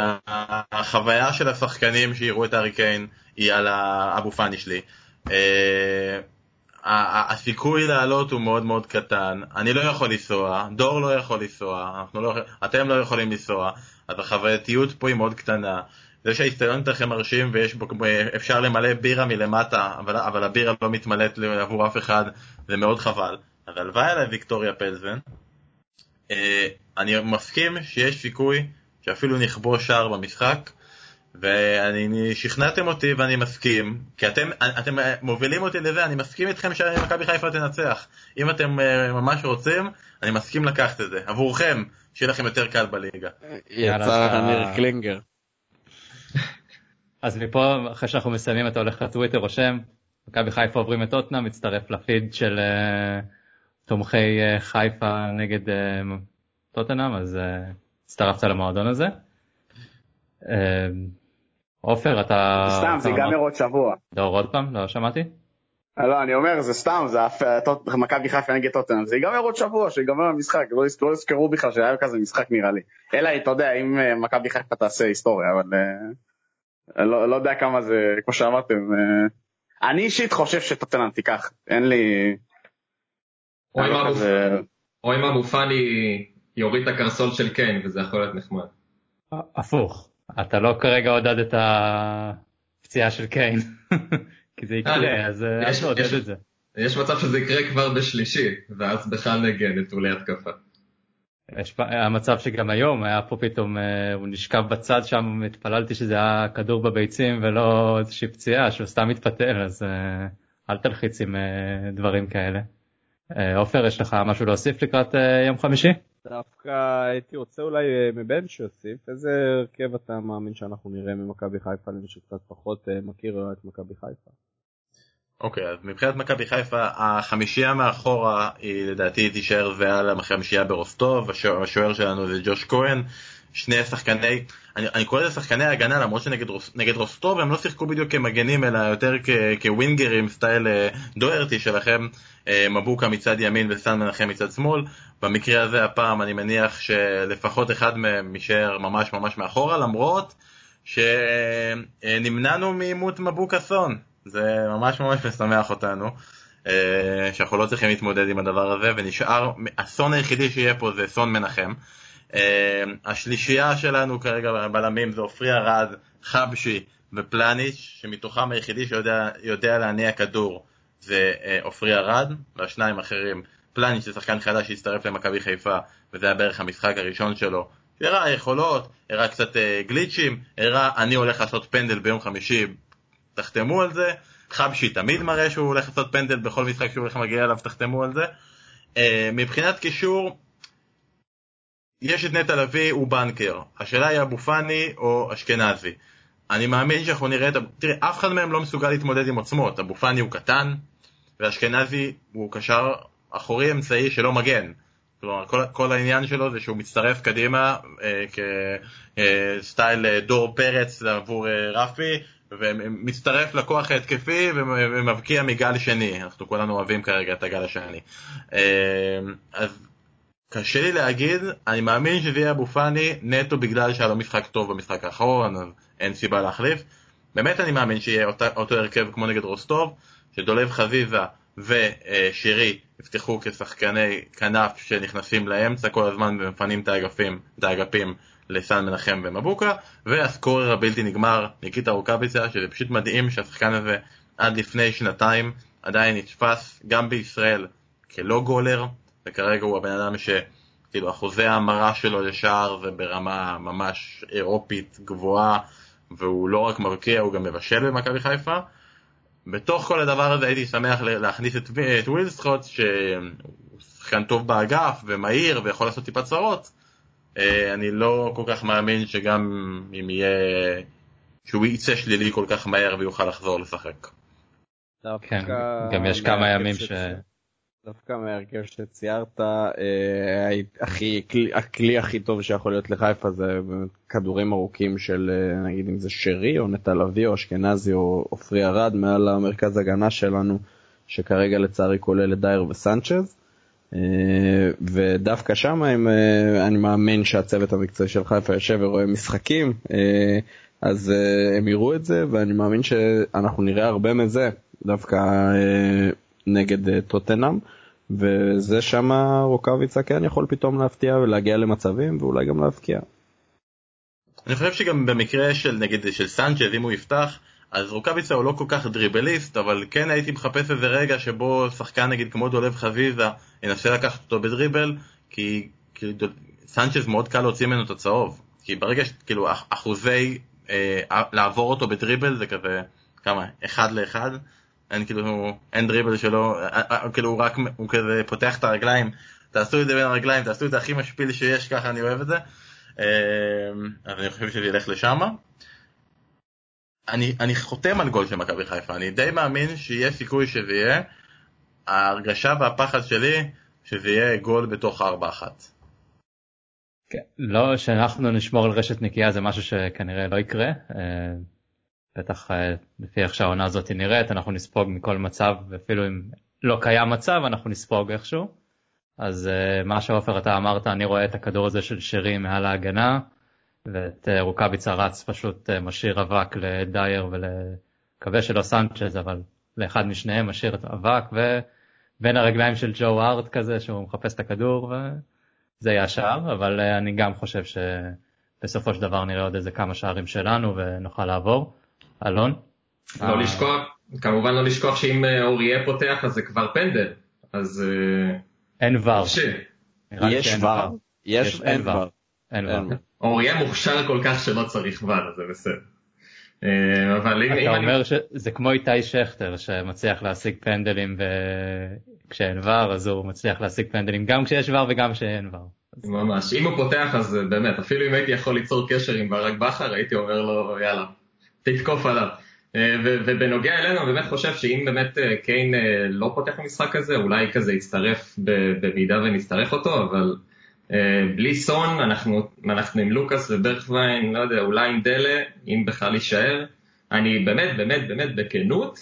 החוויה של השחקנים שיראו את הארי קיין היא על האבו פאני שלי. אה, הסיכוי לעלות הוא מאוד מאוד קטן, אני לא יכול לנסוע, דור לא יכול לנסוע, לא, אתם לא יכולים לנסוע, אז החווייתיות פה היא מאוד קטנה. זה שהאיצטדיון יותר מרשים ויש אפשר למלא בירה מלמטה, אבל, אבל הבירה לא מתמלאת עבור אף אחד, זה מאוד חבל. אז הלוואי עליי ויקטוריה פלזן. אה, אני מסכים שיש סיכוי שאפילו נכבוש שער במשחק, ואני שכנעתם אותי ואני מסכים, כי אתם, אתם מובילים אותי לזה, אני מסכים איתכם שמכבי חיפה תנצח. אם אתם אה, ממש רוצים, אני מסכים לקחת את זה. עבורכם, שיהיה לכם יותר קל בליגה. יצא ניר קלינגר. אז מפה, אחרי שאנחנו מסיימים, אתה הולך לטוויטר, רושם, מכבי חיפה עוברים את אוטנה, מצטרף לפיד של uh, תומכי uh, חיפה נגד uh, טוטנאם, אז uh, הצטרפת למועדון הזה. אמ, עופר אתה... סתם זה ייגמר עוד שבוע. דור עוד פעם? לא שמעתי? לא אני אומר זה סתם זה מכבי חיפה נגד טוטנאם זה ייגמר עוד שבוע שיגמר המשחק לא, לא יזכרו בכלל שהיה כזה משחק נראה לי אלא אתה יודע אם אה, מכבי חיפה תעשה היסטוריה אבל אה, לא, לא יודע כמה זה כמו שאמרתם אה, אני אישית חושב שטוטנאם תיקח אין לי. או אם אבו פאני יוריד את הקרסול של קיין וזה יכול להיות נחמד. הפוך, אתה לא כרגע עודד את הפציעה של קיין, כי זה יקרה, אז אל תעודד את זה. יש מצב שזה יקרה כבר בשלישי, ואז בכלל נגיע נטולי התקפה. יש המצב שגם היום היה פה פתאום, אה, הוא נשכב בצד שם, התפללתי שזה היה כדור בביצים ולא איזושהי פציעה, שהוא סתם מתפתל, אז אה, אל תלחיץ עם אה, דברים כאלה. עופר, יש לך משהו להוסיף לקראת יום חמישי? דווקא הייתי רוצה אולי אה, מבן שיוסיף, איזה הרכב אתה מאמין שאנחנו נראה ממכבי חיפה למי שקצת פחות אה, מכיר את מכבי חיפה? אוקיי, אז מבחינת מכבי חיפה, החמישייה מאחורה היא לדעתי תישאר זהה לחמישייה ברוסטוב, השוער שלנו זה ג'וש כהן, שני שחקני, אני, אני קורא לזה שחקני הגנה למרות שנגד רוס, רוסטוב הם לא שיחקו בדיוק כמגנים אלא יותר כ, כווינגרים סטייל אה, דוארטי שלכם, מבוקה מצד ימין וסן מנחם מצד שמאל, במקרה הזה הפעם אני מניח שלפחות אחד מהם יישאר ממש ממש מאחורה למרות שנמנענו מעימות מבוקה סון, זה ממש ממש משמח אותנו. אה, שאנחנו לא צריכים להתמודד עם הדבר הזה ונשאר, הסון היחידי שיהיה פה זה סון מנחם אה, השלישייה שלנו כרגע בלמים זה עופרי ארד, חבשי ופלניץ', שמתוכם היחידי שיודע להניע כדור זה אה, עופרי ארד, והשניים אחרים, פלניץ' זה שחקן חדש שהצטרף למכבי חיפה, וזה היה בערך המשחק הראשון שלו, הראה יכולות, הראה קצת אה, גליצ'ים, הראה אני הולך לעשות פנדל ביום חמישי, תחתמו על זה, חבשי תמיד מראה שהוא הולך לעשות פנדל בכל משחק שהוא הולך להגיע אליו, תחתמו על זה. מבחינת קישור, יש את נטע לביא, הוא בנקר. השאלה היא אבו פאני או אשכנזי. אני מאמין שאנחנו נראה את... תראה, אף אחד מהם לא מסוגל להתמודד עם עוצמות. אבו פאני הוא קטן, ואשכנזי הוא קשר אחורי אמצעי שלא מגן. כלומר, כל, כל העניין שלו זה שהוא מצטרף קדימה אה, כסטייל אה, דור פרץ עבור אה, רפי, ומצטרף לכוח ההתקפי ומבקיע מגל שני. אנחנו כולנו אוהבים כרגע את הגל השני. אה, אז קשה לי להגיד, אני מאמין שזה יהיה אבו פאני נטו בגלל שהיה לו משחק טוב במשחק האחרון, אז אין סיבה להחליף. באמת אני מאמין שיהיה אותו הרכב כמו נגד רוסטוב, שדולב חזיזה ושירי יפתחו כשחקני כנף שנכנסים לאמצע כל הזמן ומפנים את האגפים, את האגפים לסן מנחם ומבוקה, והסקורר הבלתי נגמר, ניקיטה רוקאביצה, שזה פשוט מדהים שהשחקן הזה עד לפני שנתיים עדיין נתפס גם בישראל כלא גולר, וכרגע הוא הבן אדם שכאילו אחוזי ההמרה שלו לשער זה ברמה ממש אירופית גבוהה והוא לא רק מבקיע, הוא גם מבשל במכבי חיפה. בתוך כל הדבר הזה הייתי שמח להכניס את, את ווילסקוט שהוא שחקן טוב באגף ומהיר ויכול לעשות טיפה צרות. אה, אני לא כל כך מאמין שגם אם יהיה, שהוא יצא שלילי כל כך מהר ויוכל לחזור לשחק. כן, גם יש כמה ימים ש... דווקא מההרכב שציירת, אה, הכי, הכלי, הכי טוב שיכול להיות לחיפה זה כדורים ארוכים של אה, נגיד אם זה שרי או נטע לביא או אשכנזי או עופרי ארד מעל המרכז הגנה שלנו, שכרגע לצערי כולל את דייר וסנצ'ז. אה, ודווקא שם אני מאמין שהצוות המקצועי של חיפה יושב ורואה משחקים, אז הם יראו את זה ואני מאמין שאנחנו נראה הרבה מזה דווקא נגד טוטנאם. וזה שם רוקאביצה כן יכול פתאום להפתיע ולהגיע למצבים ואולי גם להבקיע. אני חושב שגם במקרה של נגיד של סנצ'ז אם הוא יפתח אז רוקאביצה הוא לא כל כך דריבליסט אבל כן הייתי מחפש איזה רגע שבו שחקן נגיד כמו דולב חזיזה ינסה לקחת אותו בדריבל כי, כי סנצ'ז מאוד קל להוציא ממנו את הצהוב כי ברגע שכאילו אחוזי אה, לעבור אותו בדריבל זה כזה כמה אחד לאחד אין כאילו, אין דריבל שלו, אה, אה, אה, כאילו הוא רק, הוא כזה פותח את הרגליים, תעשו את זה בין הרגליים, תעשו את זה הכי משפיל שיש, ככה אני אוהב את זה. אז אני חושב שזה ילך לשם. אני, אני חותם על גול של מכבי חיפה, אני די מאמין שיהיה סיכוי שזה יהיה. ההרגשה והפחד שלי שזה יהיה גול בתוך 4-1. כן, לא שאנחנו נשמור על רשת נקייה זה משהו שכנראה לא יקרה. בטח אה, לפי איך שהעונה הזאת נראית אנחנו נספוג מכל מצב אפילו אם לא קיים מצב אנחנו נספוג איכשהו. אז אה, מה שעופר אתה אמרת אני רואה את הכדור הזה של שרי מעל ההגנה ואת אה, רוקאביצה רץ פשוט משאיר אבק לדייר ולקווה שלא סנצ'ז אבל לאחד משניהם משאיר את האבק ובין הרגליים של ג'ו ארט כזה שהוא מחפש את הכדור וזה יהיה השער אבל אני גם חושב שבסופו של דבר נראה עוד איזה כמה שערים שלנו ונוכל לעבור. אלון? לא אה. לשכוח, כמובן לא לשכוח שאם אה, אוריה פותח אז זה כבר פנדל, אז... אה, אין ור. יש ור. יש אין ור. אין ור. אוריה מוכשר כל כך שלא צריך ור, זה בסדר. אבל אם... אתה אומר שזה כמו איתי שכטר שמצליח להשיג פנדלים כשאין ור אז הוא מצליח להשיג פנדלים גם כשיש ור וגם כשאין ור. ממש, אם הוא פותח אז באמת אפילו אם הייתי יכול ליצור קשר עם ברק בכר הייתי אומר לו יאללה תתקוף עליו. אה, ובנוגע אלינו, אני באמת חושב שאם באמת אה, קיין אה, לא פותח במשחק הזה, אולי כזה יצטרף במידה ונצטרך אותו, אבל בלי סון, אנחנו, אנחנו עם לוקאס וברכווין, לא יודע, אולי עם דלה, אם בכלל יישאר. אני באמת, באמת, באמת, בכנות,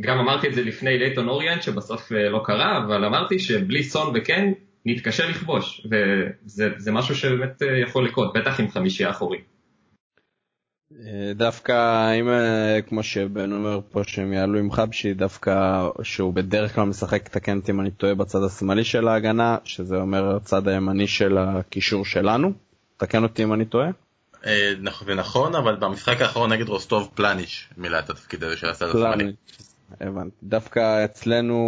גם אמרתי את זה לפני לייטון אוריאנט, שבסוף לא קרה, אבל אמרתי שבלי סון וקיין, נתקשה לכבוש, וזה זה משהו שבאמת יכול לקרות, בטח עם חמישייה אחורית. אה, דווקא אם אה, כמו שבן אומר פה שהם יעלו עם חבשי דווקא שהוא בדרך כלל משחק תקן אם אני טועה בצד השמאלי של ההגנה שזה אומר הצד הימני של הקישור שלנו תקן אותי אם אני טועה. אה, נכ- ונכון, אבל במשחק האחרון נגד רוסטוב פלניש מילא את התפקיד הזה של הצד השמאלי. הבנתי. דווקא אצלנו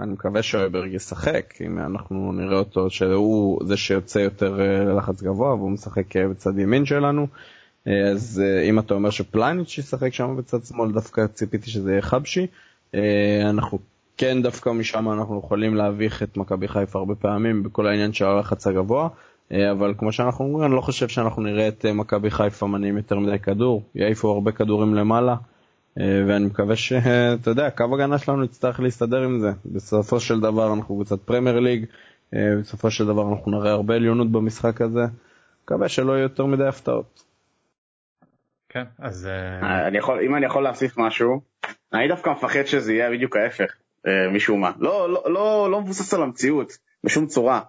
אני מקווה שאויברג ישחק אם אנחנו נראה אותו שהוא זה שיוצא יותר ללחץ גבוה והוא משחק בצד ימין שלנו. אה, אז אה, אם אתה אומר שפלניץ' ישחק שם בצד שמאל דווקא ציפיתי שזה יהיה חבשי. אה, אנחנו כן דווקא משם אנחנו יכולים להביך את מכבי חיפה הרבה פעמים בכל העניין של הלחץ הגבוה. אבל כמו שאנחנו אומרים אני לא חושב שאנחנו נראה את מכבי חיפה מניעים יותר מדי כדור יעיפו הרבה כדורים למעלה. ואני מקווה שאתה יודע קו הגנה שלנו יצטרך להסתדר עם זה בסופו של דבר אנחנו קבוצת פרמייר ליג בסופו של דבר אנחנו נראה הרבה עליונות במשחק הזה. מקווה שלא יהיו יותר מדי הפתעות. כן, אז אה, אני יכול, אם אני יכול להוסיף משהו, אני דווקא מפחד שזה יהיה בדיוק ההפך, אה, משום מה. לא, לא, לא, לא מבוסס על המציאות, בשום צורה.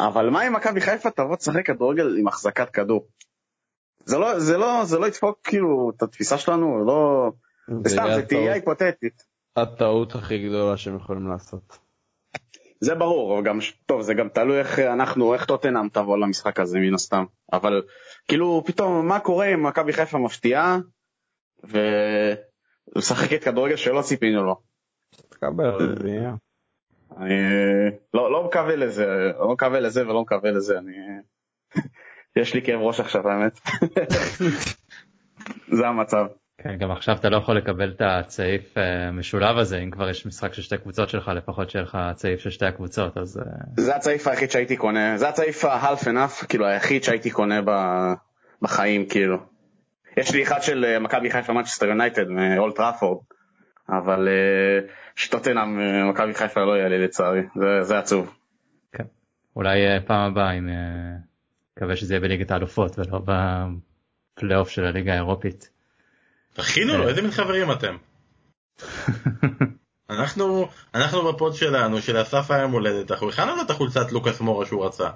אבל מה אם מכבי חיפה תבוא תשחק כדורגל עם החזקת כדור? זה לא, זה לא, זה לא ידפוק כאילו את התפיסה שלנו, לא... זה סתם, זה תהייה הטעות- היפותטית. הטעות הכי גדולה שהם יכולים לעשות. זה ברור, אבל גם, טוב, זה גם תלוי איך אנחנו, איך טוטנאם תבוא למשחק הזה מן הסתם. אבל כאילו, פתאום, מה קורה אם מכבי חיפה מפתיעה, ומשחקת כדורגל שלא ציפינו לו. תקבל, זה יהיה. אני לא, לא מקווה לזה, לא מקווה לזה ולא מקווה לזה, אני... יש לי כאב ראש עכשיו האמת. זה המצב. כן, גם עכשיו אתה לא יכול לקבל את הצעיף אה, המשולב הזה, אם כבר יש משחק של שתי קבוצות שלך, לפחות שיהיה לך צעיף של שתי הקבוצות, אז אה, זה הצעיף היחיד שהייתי קונה, זה הצעיף ה-half and half, כאילו היחיד שהייתי קונה בחיים, כאילו. יש לי אחד של אה, מכבי חיפה מנצ'סטר יונייטד מאולד טראפורד, אבל שטוטנאם מכבי חיפה לא לי לצערי, זה- זה עצוב. כן. אולי פעם הבאה, אם מקווה שזה יהיה בליגת האלופות ולא בפלייאוף של הליגה האירופית. תכינו לו, איזה מין חברים אתם? אנחנו, אנחנו בפוד שלנו, של אסף היום הולדת, אנחנו הכנו לו את החולצת לוקאס מורה שהוא רצה.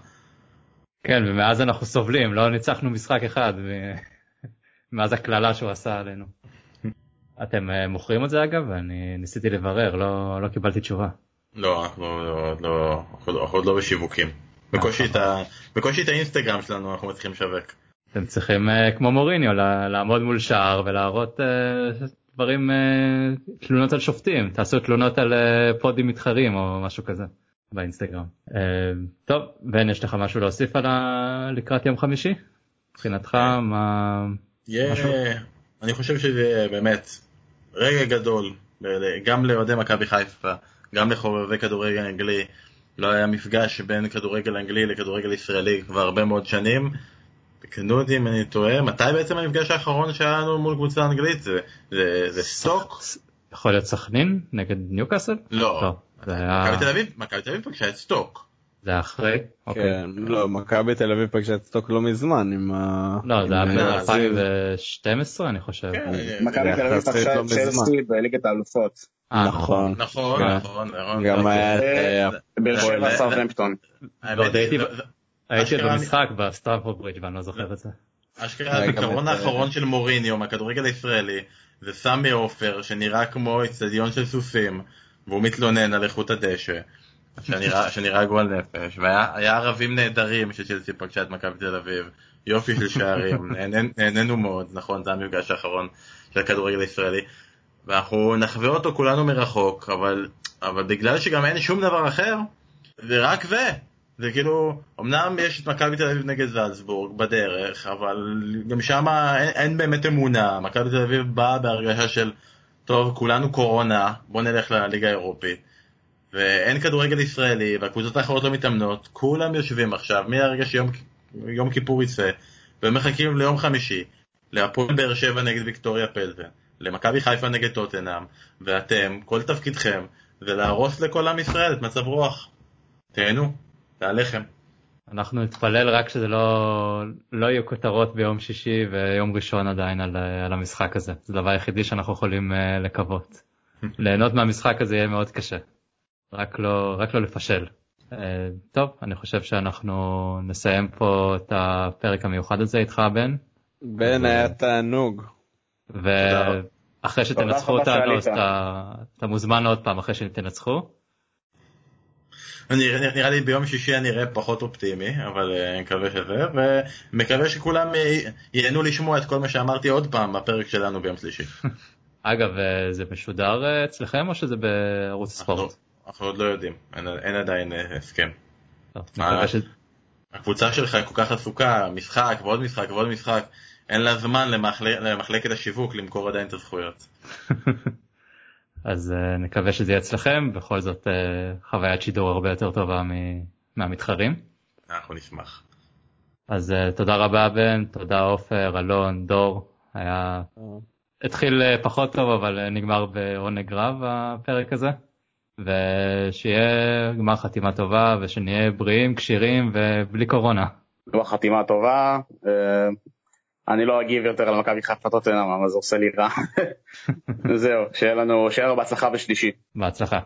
כן, ומאז אנחנו סובלים, לא ניצחנו משחק אחד, מאז הקללה שהוא עשה עלינו. אתם אה, מוכרים את זה אגב? אני ניסיתי לברר, לא, לא קיבלתי תשובה. לא, אנחנו לא, לא, אנחנו עוד- אנחנו עוד לא בשיווקים. בקושי את ה- בקושי את האינסטגרם שלנו אנחנו מצליחים לשווק. אתם צריכים אה, כמו מוריניו לעמוד מול שער ולהראות אה, דברים, אה, תלונות על שופטים, תעשו תלונות על פודים מתחרים או משהו כזה באינסטגרם. טוב, בן יש לך משהו להוסיף על ה... לקראת יום חמישי? מבחינתך מה... יהיה- משהו? אני חושב שזה באמת רגע גדול, גם לאוהדי מכבי חיפה, גם לחובבי כדורגל אנגלי. לא היה מפגש בין כדורגל אנגלי לכדורגל ישראלי כבר הרבה מאוד שנים. תקנו אותי אם אני טועה, מתי בעצם המפגש האחרון שהיה לנו מול קבוצה אנגלית? זה, זה, זה סטוק? יכול להיות סכנין נגד ניוקאסל? לא. לא, מכבי תל אביב, מכבי תל אביב פגשה את סטוק. זה היה אחרי? אוקיי. כן, לא, מכבי תל אביב פגשה את סטוק לא מזמן עם ה... לא, זה היה עם ה- ב-2012 אני חושב. כן, מכבי תל אביב פגשה לא את. צ'לסי בליגת האלופות. אה, נכון. נכון, כן. נכון, נכון. גם היה את... אה, אה, באר שבע סאוטהמפטון. הייתי- אשכרה- במשחק בסטמפורד ברידג' ואני לא זוכר את זה. אשכרה הזיכרון את, האחרון של מוריניו מהכדורגל הישראלי זה סמי עופר שנראה כמו אצטדיון של סוסים והוא מתלונן על איכות הדשא שנראה, שנראה גועל נפש. והיה היה ערבים נהדרים שצ'לסי פגשה את מכבי תל אביב. יופי של שערים נהנ- נהנינו מאוד. נכון זה המפגש האחרון של הכדורגל הישראלי. ואנחנו נחווה אותו כולנו מרחוק אבל, אבל בגלל שגם אין שום דבר אחר זה רק זה זה אמנם יש את מכבי תל אביב נגד זלצבורג בדרך, אבל גם שם אין, אין באמת אמונה. מכבי תל אביב באה בהרגשה של, טוב, כולנו קורונה, בוא נלך לליגה האירופית. ואין כדורגל ישראלי, והקבוצות האחרות לא מתאמנות, כולם יושבים עכשיו, מהרגע שיום יום כיפור יצא, ומחכים ליום חמישי, להפועל באר שבע נגד ויקטוריה פלזן. למכבי חיפה נגד טוטנאם, ואתם, כל תפקידכם זה להרוס לכל עם ישראל את מצב רוח. תהנו, עליכם. אנחנו נתפלל רק שזה לא, לא יהיו כותרות ביום שישי ויום ראשון עדיין על, על המשחק הזה. זה הדבר היחידי שאנחנו יכולים uh, לקוות. ליהנות מהמשחק הזה יהיה מאוד קשה. רק לא, רק לא לפשל. Uh, טוב, אני חושב שאנחנו נסיים פה את הפרק המיוחד הזה איתך בן. בן היה תענוג. ואחרי שתנצחו אותנו אז אתה, אתה מוזמן עוד פעם אחרי שתנצחו. נראה, נראה לי ביום שישי אני אראה פחות אופטימי, אבל אה, אני מקווה שזה, ומקווה שכולם אה, ייהנו לשמוע את כל מה שאמרתי עוד פעם בפרק שלנו ביום שלישי. אגב, אה, זה משודר אצלכם או שזה בערוץ ספורט? אנחנו עוד לא יודעים, אין, אין עדיין הסכם. הקבוצה שלך כל כך עסוקה, משחק ועוד משחק ועוד משחק, אין לה זמן למחל... למחלקת השיווק למכור עדיין את הזכויות. אז uh, נקווה שזה יהיה אצלכם, בכל זאת uh, חוויית שידור הרבה יותר טובה מהמתחרים. אנחנו נשמח. אז uh, תודה רבה בן, תודה עופר, אלון, דור, היה... התחיל uh, פחות טוב אבל uh, נגמר בעונג רב הפרק הזה. ושיהיה גמר חתימה טובה ושנהיה בריאים, כשירים ובלי קורונה. גמר חתימה טובה, אני לא אגיב יותר על מכבי חיפה טוטנאם, אבל זה עושה לי רע. זהו, שיהיה לנו, שיהיה לנו בהצלחה בשלישי. בהצלחה.